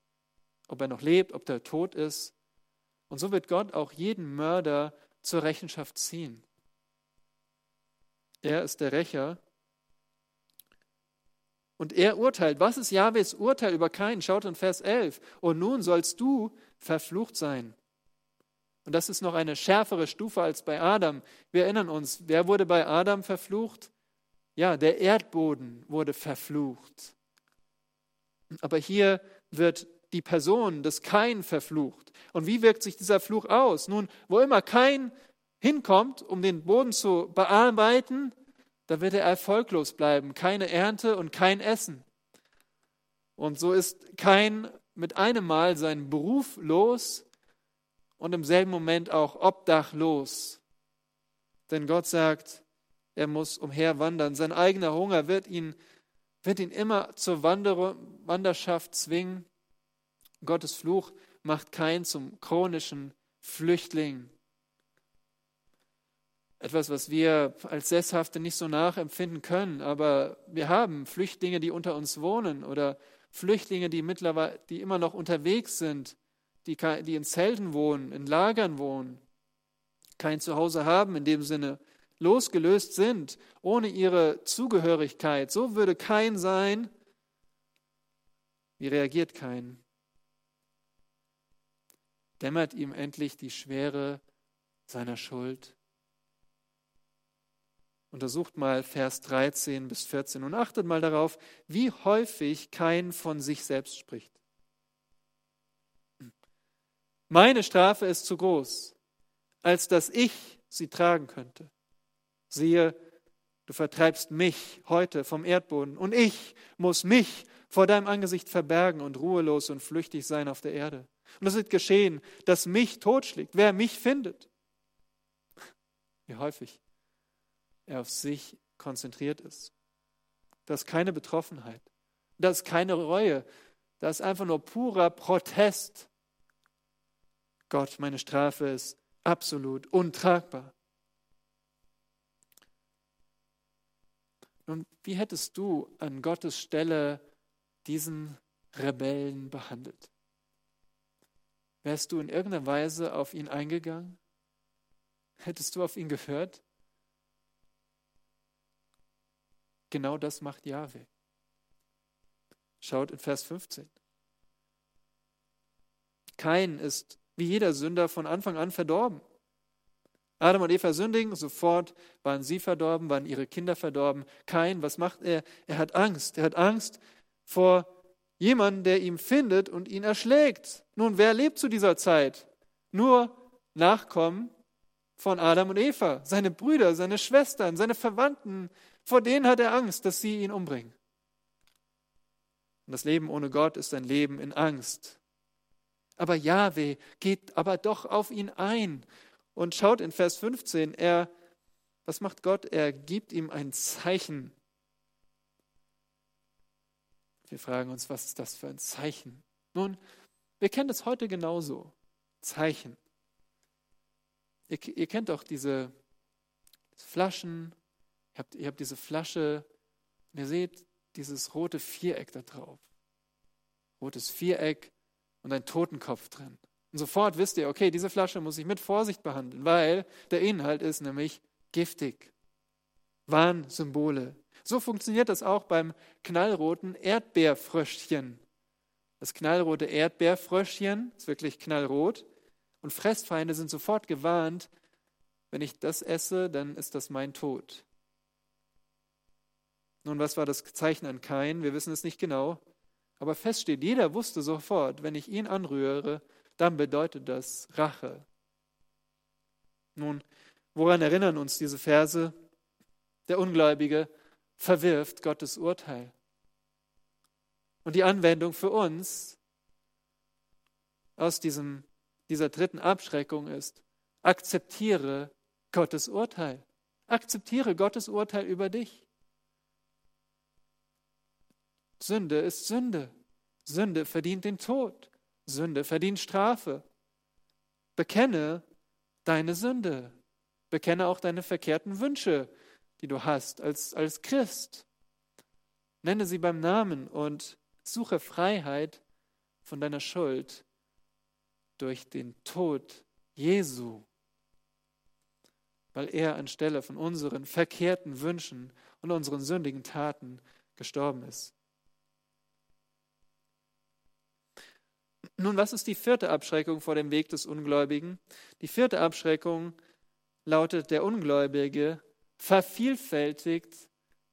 Ob er noch lebt, ob er tot ist. Und so wird Gott auch jeden Mörder zur Rechenschaft ziehen. Er ist der Rächer. Und er urteilt. Was ist Jahwes Urteil über Kain? Schaut in Vers 11. Und nun sollst du verflucht sein. Und das ist noch eine schärfere Stufe als bei Adam. Wir erinnern uns, wer wurde bei Adam verflucht? Ja, der Erdboden wurde verflucht. Aber hier wird die Person des Kain verflucht. Und wie wirkt sich dieser Fluch aus? Nun, wo immer Kain hinkommt, um den Boden zu bearbeiten, da wird er erfolglos bleiben. Keine Ernte und kein Essen. Und so ist Kain mit einem Mal seinen Beruf los und im selben Moment auch obdachlos. Denn Gott sagt, er muss umherwandern. Sein eigener Hunger wird ihn, wird ihn immer zur Wanderschaft zwingen. Gottes Fluch macht keinen zum chronischen Flüchtling. Etwas, was wir als Sesshafte nicht so nachempfinden können, aber wir haben Flüchtlinge, die unter uns wohnen oder Flüchtlinge, die mittlerweile, die immer noch unterwegs sind, die, die in Zelten wohnen, in Lagern wohnen, kein Zuhause haben in dem Sinne, losgelöst sind, ohne ihre Zugehörigkeit. So würde kein sein. Wie reagiert kein? Dämmert ihm endlich die Schwere seiner Schuld? Untersucht mal Vers 13 bis 14 und achtet mal darauf, wie häufig kein von sich selbst spricht. Meine Strafe ist zu groß, als dass ich sie tragen könnte. Siehe, du vertreibst mich heute vom Erdboden und ich muss mich vor deinem Angesicht verbergen und ruhelos und flüchtig sein auf der Erde. Und es wird geschehen, dass mich totschlägt, wer mich findet. Wie häufig er auf sich konzentriert ist. Das ist keine Betroffenheit. Das ist keine Reue. Das ist einfach nur purer Protest. Gott, meine Strafe ist absolut untragbar. Nun, wie hättest du an Gottes Stelle diesen Rebellen behandelt? Wärst du in irgendeiner Weise auf ihn eingegangen? Hättest du auf ihn gehört? Genau das macht Jahwe. Schaut in Vers 15. Kein ist wie jeder Sünder von Anfang an verdorben. Adam und Eva sündigen, sofort waren sie verdorben, waren ihre Kinder verdorben. Kein, was macht er? Er hat Angst. Er hat Angst vor jemandem, der ihn findet und ihn erschlägt. Nun, wer lebt zu dieser Zeit? Nur Nachkommen von Adam und Eva, seine Brüder, seine Schwestern, seine Verwandten, vor denen hat er Angst, dass sie ihn umbringen. Und das Leben ohne Gott ist ein Leben in Angst. Aber Yahweh geht aber doch auf ihn ein und schaut in Vers 15, er, was macht Gott? Er gibt ihm ein Zeichen. Wir fragen uns, was ist das für ein Zeichen? Nun, wir kennen das heute genauso. Zeichen. Ihr, ihr kennt doch diese Flaschen, Ihr habt, ihr habt diese Flasche und ihr seht dieses rote Viereck da drauf. Rotes Viereck und ein Totenkopf drin. Und sofort wisst ihr, okay, diese Flasche muss ich mit Vorsicht behandeln, weil der Inhalt ist nämlich giftig. Warnsymbole. So funktioniert das auch beim knallroten Erdbeerfröschchen. Das knallrote Erdbeerfröschchen ist wirklich knallrot und Fressfeinde sind sofort gewarnt, wenn ich das esse, dann ist das mein Tod. Nun, was war das Zeichen an Kain? Wir wissen es nicht genau. Aber fest steht, jeder wusste sofort, wenn ich ihn anrühre, dann bedeutet das Rache. Nun, woran erinnern uns diese Verse? Der Ungläubige verwirft Gottes Urteil. Und die Anwendung für uns aus diesem, dieser dritten Abschreckung ist, akzeptiere Gottes Urteil. Akzeptiere Gottes Urteil über dich. Sünde ist Sünde. Sünde verdient den Tod. Sünde verdient Strafe. Bekenne deine Sünde. Bekenne auch deine verkehrten Wünsche, die du hast als, als Christ. Nenne sie beim Namen und suche Freiheit von deiner Schuld durch den Tod Jesu, weil er anstelle von unseren verkehrten Wünschen und unseren sündigen Taten gestorben ist. Nun, was ist die vierte Abschreckung vor dem Weg des Ungläubigen? Die vierte Abschreckung lautet, der Ungläubige vervielfältigt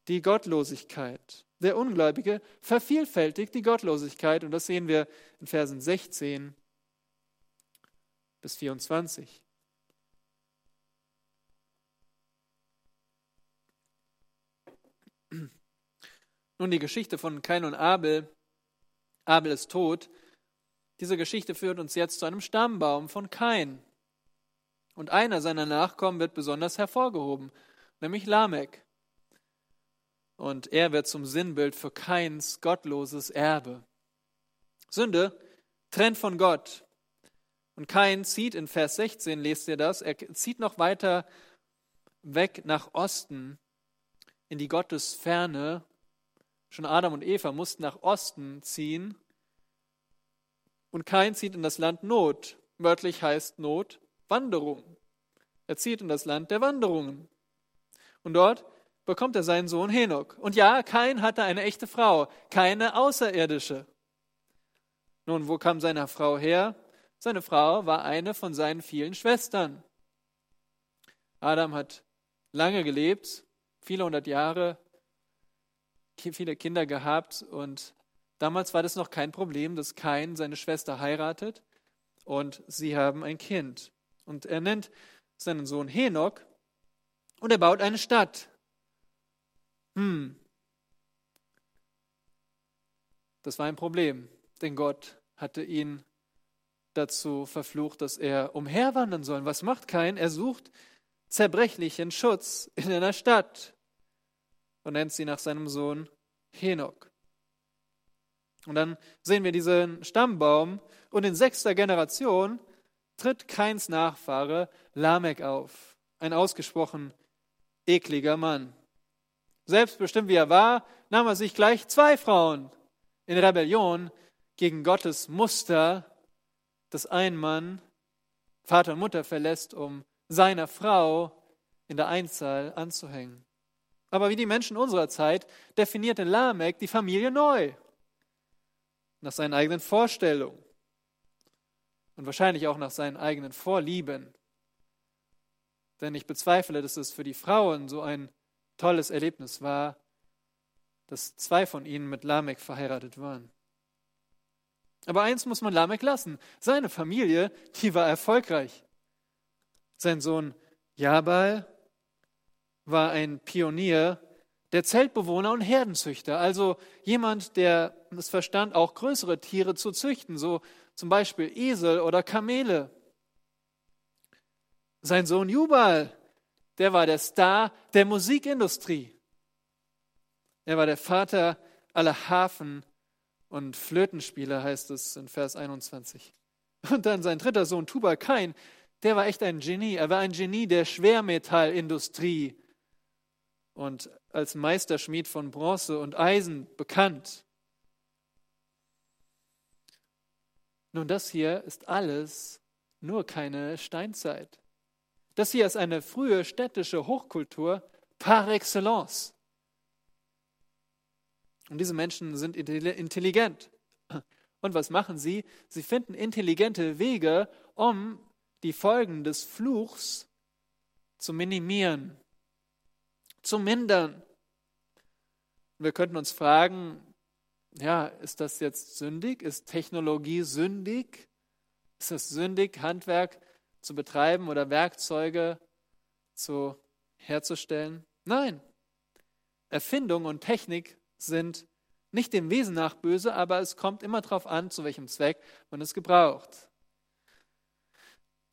die Gottlosigkeit. Der Ungläubige vervielfältigt die Gottlosigkeit und das sehen wir in Versen 16 bis 24. Nun die Geschichte von Kain und Abel. Abel ist tot. Diese Geschichte führt uns jetzt zu einem Stammbaum von Kain. Und einer seiner Nachkommen wird besonders hervorgehoben, nämlich Lamech. Und er wird zum Sinnbild für Kains gottloses Erbe. Sünde trennt von Gott. Und Kain zieht in Vers 16, lest ihr das, er zieht noch weiter weg nach Osten in die Gottesferne. Schon Adam und Eva mussten nach Osten ziehen. Und Kain zieht in das Land Not. Wörtlich heißt Not Wanderung. Er zieht in das Land der Wanderungen. Und dort bekommt er seinen Sohn Henok. Und ja, Kain hatte eine echte Frau, keine außerirdische. Nun, wo kam seine Frau her? Seine Frau war eine von seinen vielen Schwestern. Adam hat lange gelebt, viele hundert Jahre, viele Kinder gehabt und damals war das noch kein Problem, dass Kain seine Schwester heiratet und sie haben ein Kind. Und er nennt seinen Sohn Henok und er baut eine Stadt. Hm, das war ein Problem, denn Gott hatte ihn dazu verflucht, dass er umherwandern soll. Was macht kein? Er sucht zerbrechlichen Schutz in einer Stadt und nennt sie nach seinem Sohn Henok. Und dann sehen wir diesen Stammbaum und in sechster Generation tritt Keins Nachfahre Lamech auf, ein ausgesprochen ekliger Mann. Selbstbestimmt wie er war, nahm er sich gleich zwei Frauen in Rebellion gegen Gottes Muster, dass ein Mann Vater und Mutter verlässt, um seiner Frau in der Einzahl anzuhängen. Aber wie die Menschen unserer Zeit definierte Lamech die Familie neu, nach seinen eigenen Vorstellungen und wahrscheinlich auch nach seinen eigenen Vorlieben. Denn ich bezweifle, dass es für die Frauen so ein tolles Erlebnis war, dass zwei von ihnen mit Lamech verheiratet waren. Aber eins muss man Lamech lassen. Seine Familie, die war erfolgreich. Sein Sohn Jabal war ein Pionier der Zeltbewohner und Herdenzüchter, also jemand, der es verstand, auch größere Tiere zu züchten, so zum Beispiel Esel oder Kamele. Sein Sohn Jubal der war der Star der Musikindustrie. Er war der Vater aller Hafen- und Flötenspieler, heißt es in Vers 21. Und dann sein dritter Sohn, Tubal Kain, der war echt ein Genie. Er war ein Genie der Schwermetallindustrie und als Meisterschmied von Bronze und Eisen bekannt. Nun, das hier ist alles nur keine Steinzeit. Das hier ist eine frühe städtische Hochkultur par excellence. Und diese Menschen sind intelligent. Und was machen sie? Sie finden intelligente Wege, um die Folgen des Fluchs zu minimieren, zu mindern. Wir könnten uns fragen, ja, ist das jetzt sündig? Ist Technologie sündig? Ist es sündig, Handwerk zu betreiben oder Werkzeuge zu, herzustellen? Nein. Erfindung und Technik sind nicht dem Wesen nach böse, aber es kommt immer darauf an, zu welchem Zweck man es gebraucht.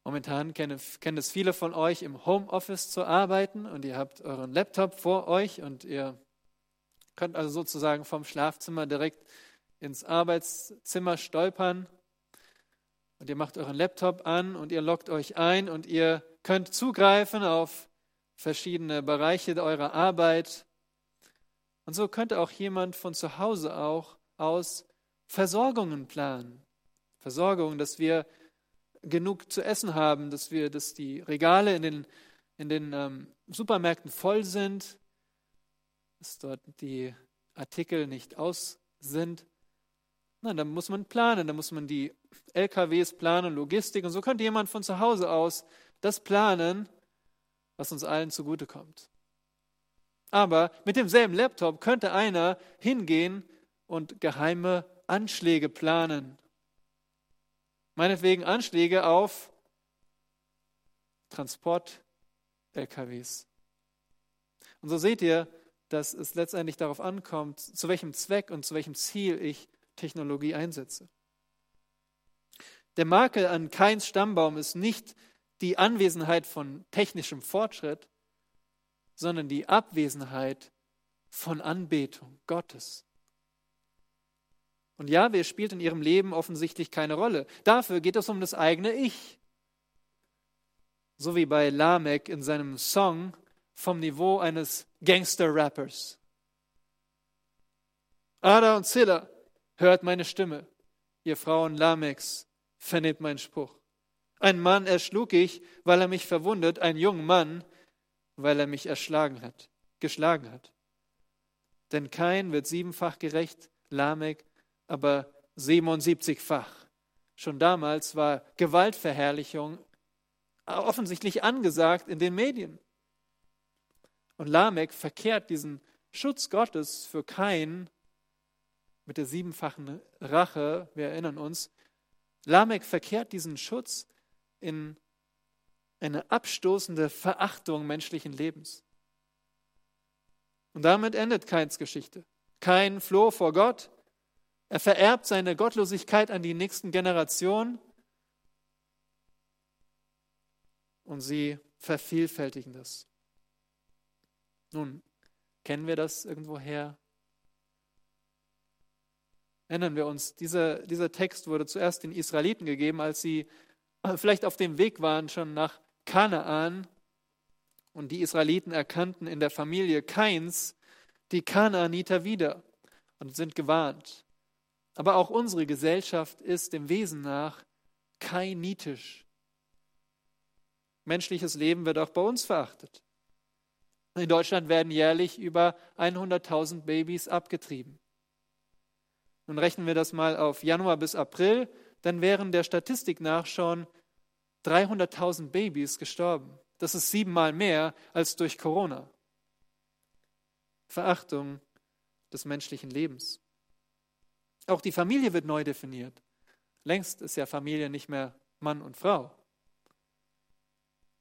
Momentan kennen, es viele von euch im Homeoffice zu arbeiten und ihr habt euren Laptop vor euch und ihr könnt also sozusagen vom Schlafzimmer direkt ins Arbeitszimmer stolpern Und ihr macht euren Laptop an und ihr loggt euch ein und ihr könnt zugreifen auf verschiedene Bereiche eurer Arbeit. Und so könnte auch jemand von zu Hause auch aus Versorgungen planen. Versorgung, dass wir genug zu essen haben, dass wir, dass die Regale in den, in den ähm, Supermärkten voll sind, dass dort die Artikel nicht aus sind. Nein, da muss man planen, da muss man die LKWs planen, Logistik und so könnte jemand von zu Hause aus das planen, was uns allen zugutekommt. Aber mit demselben Laptop könnte einer hingehen und geheime Anschläge planen. Meinetwegen Anschläge auf Transport-LKWs. Und so seht ihr, dass es letztendlich darauf ankommt, zu welchem Zweck und zu welchem Ziel ich Technologie einsetze. Der Makel an Keins Stammbaum ist nicht die Anwesenheit von technischem Fortschritt, sondern die Abwesenheit von Anbetung Gottes. Und Jahwe spielt in ihrem Leben offensichtlich keine Rolle. Dafür geht es um das eigene Ich. So wie bei Lamek in seinem Song vom Niveau eines Gangster-Rappers. Ada und Zilla, hört meine Stimme. Ihr Frauen Lameks, vernehmt meinen Spruch. Ein Mann erschlug ich, weil er mich verwundet, ein junger Mann, weil er mich erschlagen hat, geschlagen hat. Denn kein wird siebenfach gerecht, Lamek aber 77-fach. Schon damals war Gewaltverherrlichung offensichtlich angesagt in den Medien. Und Lamek verkehrt diesen Schutz Gottes für Kain mit der siebenfachen Rache, wir erinnern uns, Lamek verkehrt diesen Schutz in eine abstoßende Verachtung menschlichen Lebens. Und damit endet Kains Geschichte. Kain floh vor Gott, er vererbt seine Gottlosigkeit an die nächsten Generationen und sie vervielfältigen das. Nun, kennen wir das irgendwoher? Erinnern wir uns, dieser, dieser Text wurde zuerst den Israeliten gegeben, als sie vielleicht auf dem Weg waren schon nach Kanaan und die Israeliten erkannten in der Familie Kains die Kanaaniter wieder und sind gewarnt. Aber auch unsere Gesellschaft ist dem Wesen nach kainitisch. Menschliches Leben wird auch bei uns verachtet. In Deutschland werden jährlich über 100.000 Babys abgetrieben. Nun rechnen wir das mal auf Januar bis April, dann wären der Statistik nach schon 300.000 Babys gestorben. Das ist siebenmal mehr als durch Corona. Verachtung des menschlichen Lebens. Auch die Familie wird neu definiert. Längst ist ja Familie nicht mehr Mann und Frau.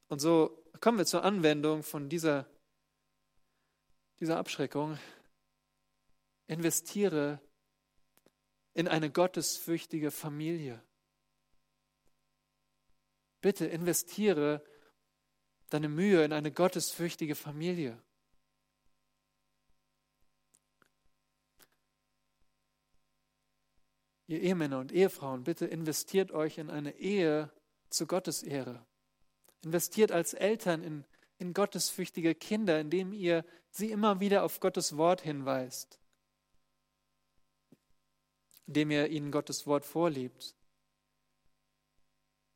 Und so kommen wir zur Anwendung von dieser, dieser Abschreckung. Investiere in eine gottesfürchtige Familie. Bitte investiere deine Mühe in eine gottesfürchtige Familie. Ihr Ehemänner und Ehefrauen, bitte investiert euch in eine Ehe zu Gottes Ehre. Investiert als Eltern in, in gottesfürchtige Kinder, indem ihr sie immer wieder auf Gottes Wort hinweist, indem ihr ihnen Gottes Wort vorlebt.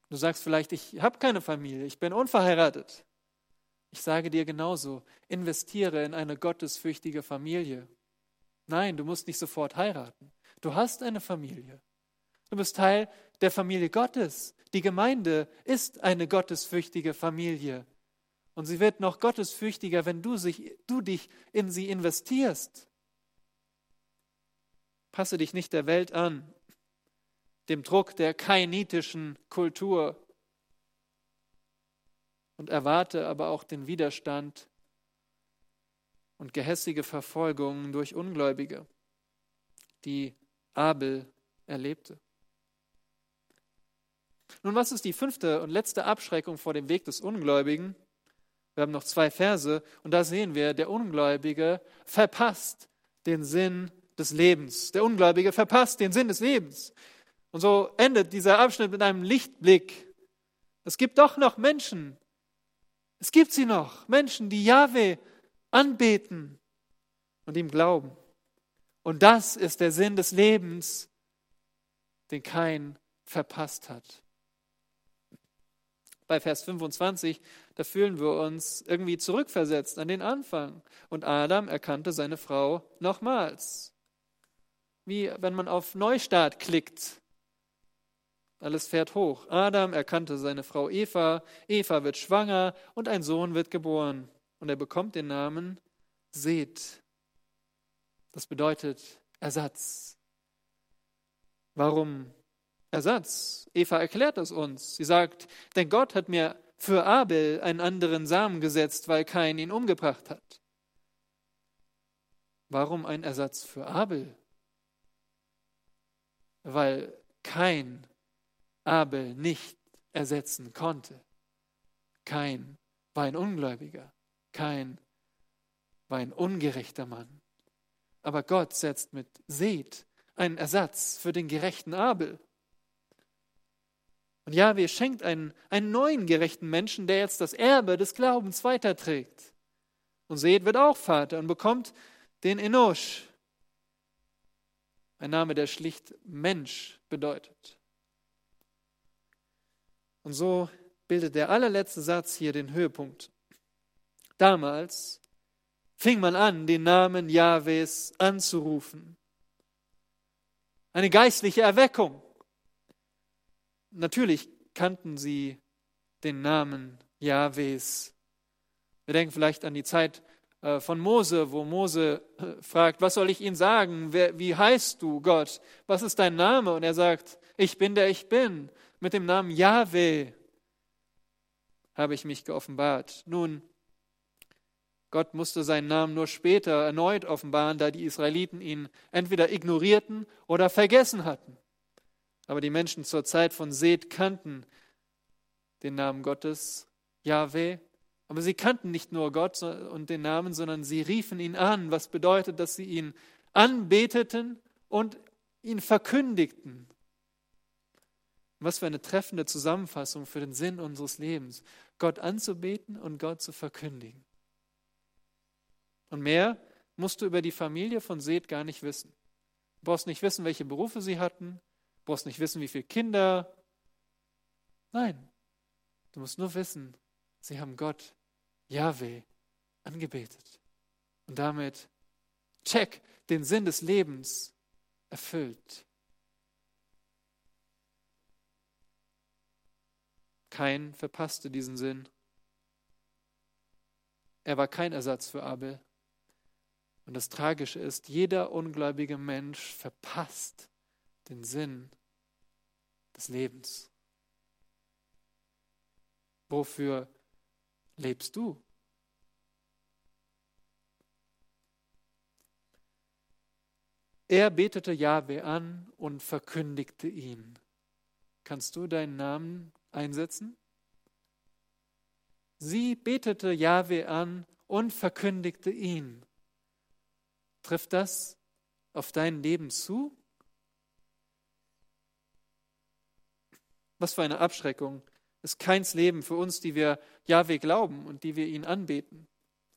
Du sagst vielleicht, ich habe keine Familie, ich bin unverheiratet. Ich sage dir genauso, investiere in eine gottesfürchtige Familie. Nein, du musst nicht sofort heiraten. Du hast eine Familie. Du bist Teil der Familie Gottes. Die Gemeinde ist eine gottesfürchtige Familie. Und sie wird noch gottesfürchtiger, wenn du, sich, du dich in sie investierst. Passe dich nicht der Welt an, dem Druck der kainitischen Kultur und erwarte aber auch den Widerstand und gehässige Verfolgung durch Ungläubige, die Abel erlebte. Nun, was ist die fünfte und letzte Abschreckung vor dem Weg des Ungläubigen? Wir haben noch zwei Verse und da sehen wir, der Ungläubige verpasst den Sinn des Lebens. Der Ungläubige verpasst den Sinn des Lebens. Und so endet dieser Abschnitt mit einem Lichtblick. Es gibt doch noch Menschen. Es gibt sie noch. Menschen, die Jahwe anbeten und ihm glauben. Und das ist der Sinn des Lebens, den kein verpasst hat. Bei Vers 25, da fühlen wir uns irgendwie zurückversetzt an den Anfang. Und Adam erkannte seine Frau nochmals. Wie wenn man auf Neustart klickt. Alles fährt hoch. Adam erkannte seine Frau Eva, Eva wird schwanger und ein Sohn wird geboren. Und er bekommt den Namen Seth. Das bedeutet Ersatz. Warum Ersatz? Eva erklärt es uns. Sie sagt, denn Gott hat mir für Abel einen anderen Samen gesetzt, weil Kain ihn umgebracht hat. Warum ein Ersatz für Abel? Weil Kain Abel nicht ersetzen konnte. Kein war ein Ungläubiger, kein war ein ungerechter Mann. Aber Gott setzt mit Seth einen Ersatz für den gerechten Abel. Und Jahwe schenkt einen, einen neuen gerechten Menschen, der jetzt das Erbe des Glaubens weiterträgt. Und Seth wird auch Vater und bekommt den Enosh, ein Name, der schlicht Mensch bedeutet. Und so bildet der allerletzte Satz hier den Höhepunkt. Damals fing man an, den Namen Jahwes anzurufen. Eine geistliche Erweckung. Natürlich kannten sie den Namen Jahwes. Wir denken vielleicht an die Zeit äh, von Mose, wo Mose äh, fragt, was soll ich Ihnen sagen? Wie heißt du, Gott? Was ist dein Name? Und er sagt, ich bin der ich bin. Mit dem Namen Yahweh habe ich mich geoffenbart. Nun, Gott musste seinen Namen nur später erneut offenbaren, da die Israeliten ihn entweder ignorierten oder vergessen hatten. Aber die Menschen zur Zeit von Seth kannten den Namen Gottes, Yahweh. Aber sie kannten nicht nur Gott und den Namen, sondern sie riefen ihn an, was bedeutet, dass sie ihn anbeteten und ihn verkündigten. Was für eine treffende Zusammenfassung für den Sinn unseres Lebens, Gott anzubeten und Gott zu verkündigen. Und mehr musst du über die Familie von Seth gar nicht wissen. Du brauchst nicht wissen, welche Berufe sie hatten, brauchst nicht wissen, wie viele Kinder. Nein, du musst nur wissen, sie haben Gott, Yahweh, angebetet. Und damit, check, den Sinn des Lebens erfüllt. Kein verpasste diesen Sinn. Er war kein Ersatz für Abel. Und das Tragische ist, jeder ungläubige Mensch verpasst den Sinn des Lebens. Wofür lebst du? Er betete Jahwe an und verkündigte ihn. Kannst du deinen Namen einsetzen? Sie betete Jahwe an und verkündigte ihn. Trifft das auf dein Leben zu? Was für eine Abschreckung ist keins Leben für uns, die wir Jahwe glauben und die wir ihn anbeten.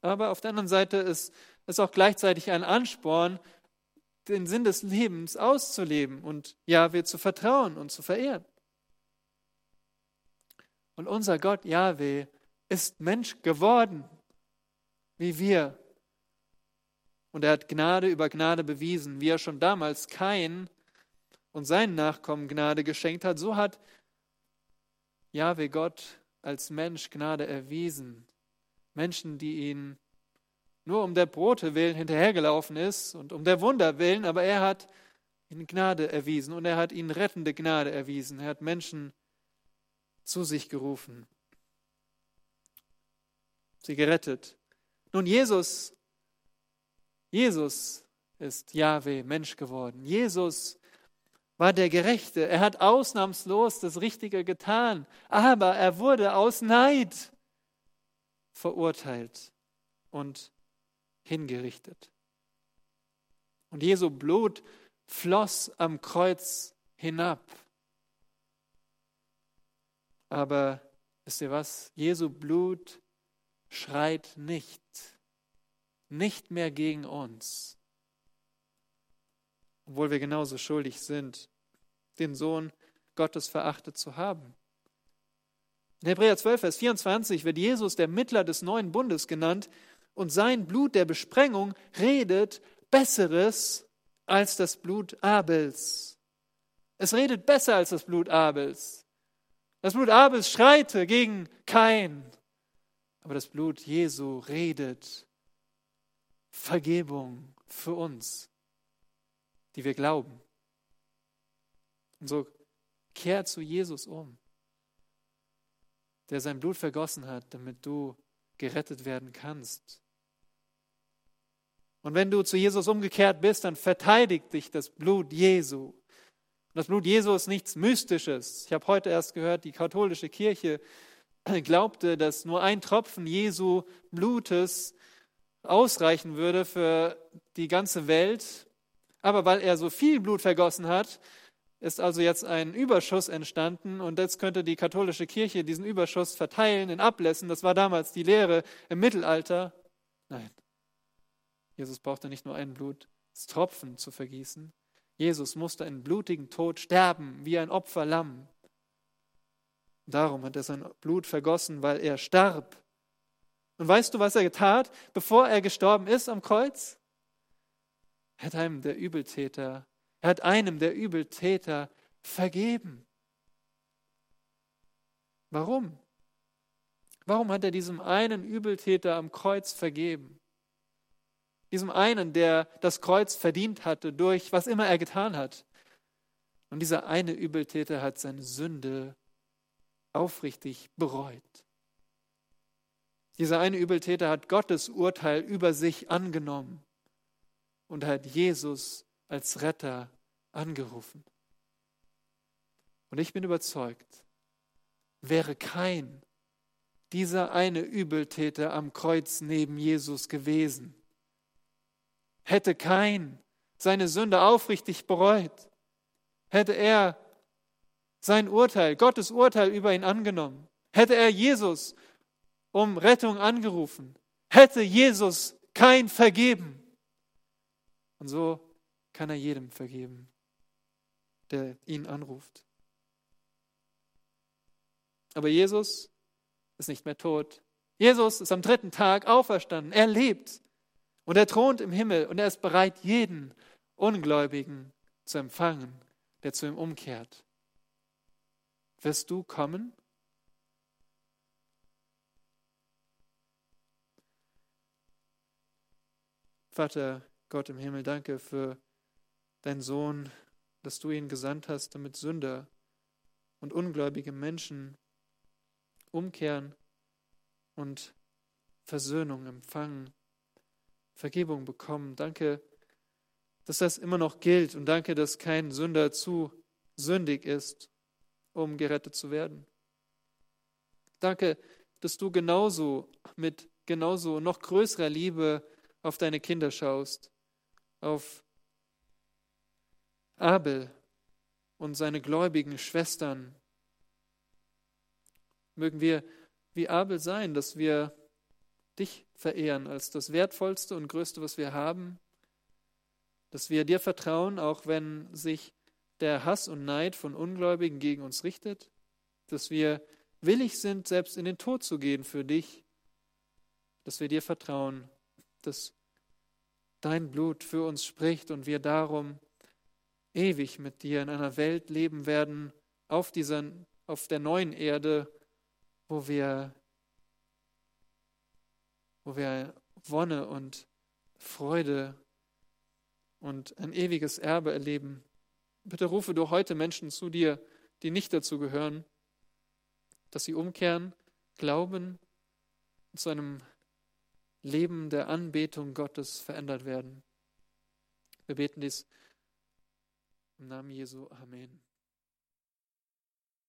Aber auf der anderen Seite ist es auch gleichzeitig ein Ansporn, den Sinn des Lebens auszuleben und Jahwe zu vertrauen und zu verehren. Und unser Gott Yahweh ist Mensch geworden, wie wir. Und er hat Gnade über Gnade bewiesen, wie er schon damals Kain und seinen Nachkommen Gnade geschenkt hat, so hat Yahweh Gott als Mensch Gnade erwiesen. Menschen, die ihn nur um der Brote willen hinterhergelaufen ist und um der Wunder willen, aber er hat ihnen Gnade erwiesen und er hat ihnen rettende Gnade erwiesen. Er hat Menschen zu sich gerufen, sie gerettet. Nun, Jesus, Jesus ist Yahweh, Mensch geworden. Jesus war der Gerechte. Er hat ausnahmslos das Richtige getan, aber er wurde aus Neid verurteilt und hingerichtet. Und Jesu Blut floss am Kreuz hinab Aber wisst ihr was? Jesu Blut schreit nicht, nicht mehr gegen uns, obwohl wir genauso schuldig sind, den Sohn Gottes verachtet zu haben. In Hebräer 12, Vers 24 wird Jesus der Mittler des neuen Bundes genannt und sein Blut der Besprengung redet Besseres als das Blut Abels. Es redet besser als das Blut Abels. Das Blut Abels schreite gegen Kain, aber das Blut Jesu redet Vergebung für uns, die wir glauben. Und so kehr zu Jesus um der sein Blut vergossen hat, damit du gerettet werden kannst. Und wenn du zu Jesus umgekehrt bist, dann verteidigt dich das Blut Jesu. Das Blut Jesu ist nichts Mystisches. Ich habe heute erst gehört, die katholische Kirche glaubte, dass nur ein Tropfen Jesu Blutes ausreichen würde für die ganze Welt. Aber weil er so viel Blut vergossen hat, ist also jetzt ein Überschuss entstanden und jetzt könnte die katholische Kirche diesen Überschuss verteilen in Ablässen. Das war damals die Lehre im Mittelalter. Nein, Jesus brauchte nicht nur einen Blutstropfen zu vergießen. Jesus musste einen blutigen Tod sterben, wie ein Opferlamm. Darum hat er sein Blut vergossen, weil er starb. Und weißt du, was er getan hat, bevor er gestorben ist am Kreuz? Er hat einem der Übeltäter er hat einem der Übeltäter vergeben. Warum? Warum hat er diesem einen Übeltäter am Kreuz vergeben? Diesem einen, der das Kreuz verdient hatte durch was immer er getan hat. Und dieser eine Übeltäter hat seine Sünde aufrichtig bereut. Dieser eine Übeltäter hat Gottes Urteil über sich angenommen und hat Jesus als Retter angerufen. Und ich bin überzeugt, wäre kein dieser eine Übeltäter am Kreuz neben Jesus gewesen, hätte kein seine Sünde aufrichtig bereut, hätte er sein Urteil, Gottes Urteil über ihn angenommen, hätte er Jesus um Rettung angerufen, hätte Jesus kein vergeben. Und so kann er jedem vergeben, der ihn anruft. Aber Jesus ist nicht mehr tot. Jesus ist am dritten Tag auferstanden. Er lebt und er thront im Himmel und er ist bereit, jeden Ungläubigen zu empfangen, der zu ihm umkehrt. Wirst du kommen? Vater Gott im Himmel, danke für dein Sohn, dass du ihn gesandt hast, damit Sünder und ungläubige Menschen umkehren und Versöhnung empfangen, Vergebung bekommen. Danke, dass das immer noch gilt und danke, dass kein Sünder zu sündig ist, um gerettet zu werden. Danke, dass du genauso mit genauso noch größerer Liebe auf deine Kinder schaust, auf Abel und seine gläubigen Schwestern. Mögen wir wie Abel sein, dass wir dich verehren als das Wertvollste und Größte, was wir haben, dass wir dir vertrauen, auch wenn sich der Hass und Neid von Ungläubigen gegen uns richtet, dass wir willig sind, selbst in den Tod zu gehen für dich, dass wir dir vertrauen, dass dein Blut für uns spricht und wir darum ewig mit dir in einer Welt leben werden, auf, dieser, auf der neuen Erde, wo wir, wo wir Wonne und Freude und ein ewiges Erbe erleben. Bitte rufe du heute Menschen zu dir, die nicht dazu gehören, dass sie umkehren, glauben und zu einem Leben der Anbetung Gottes verändert werden. Wir beten dies im Namen Jesu. Amen.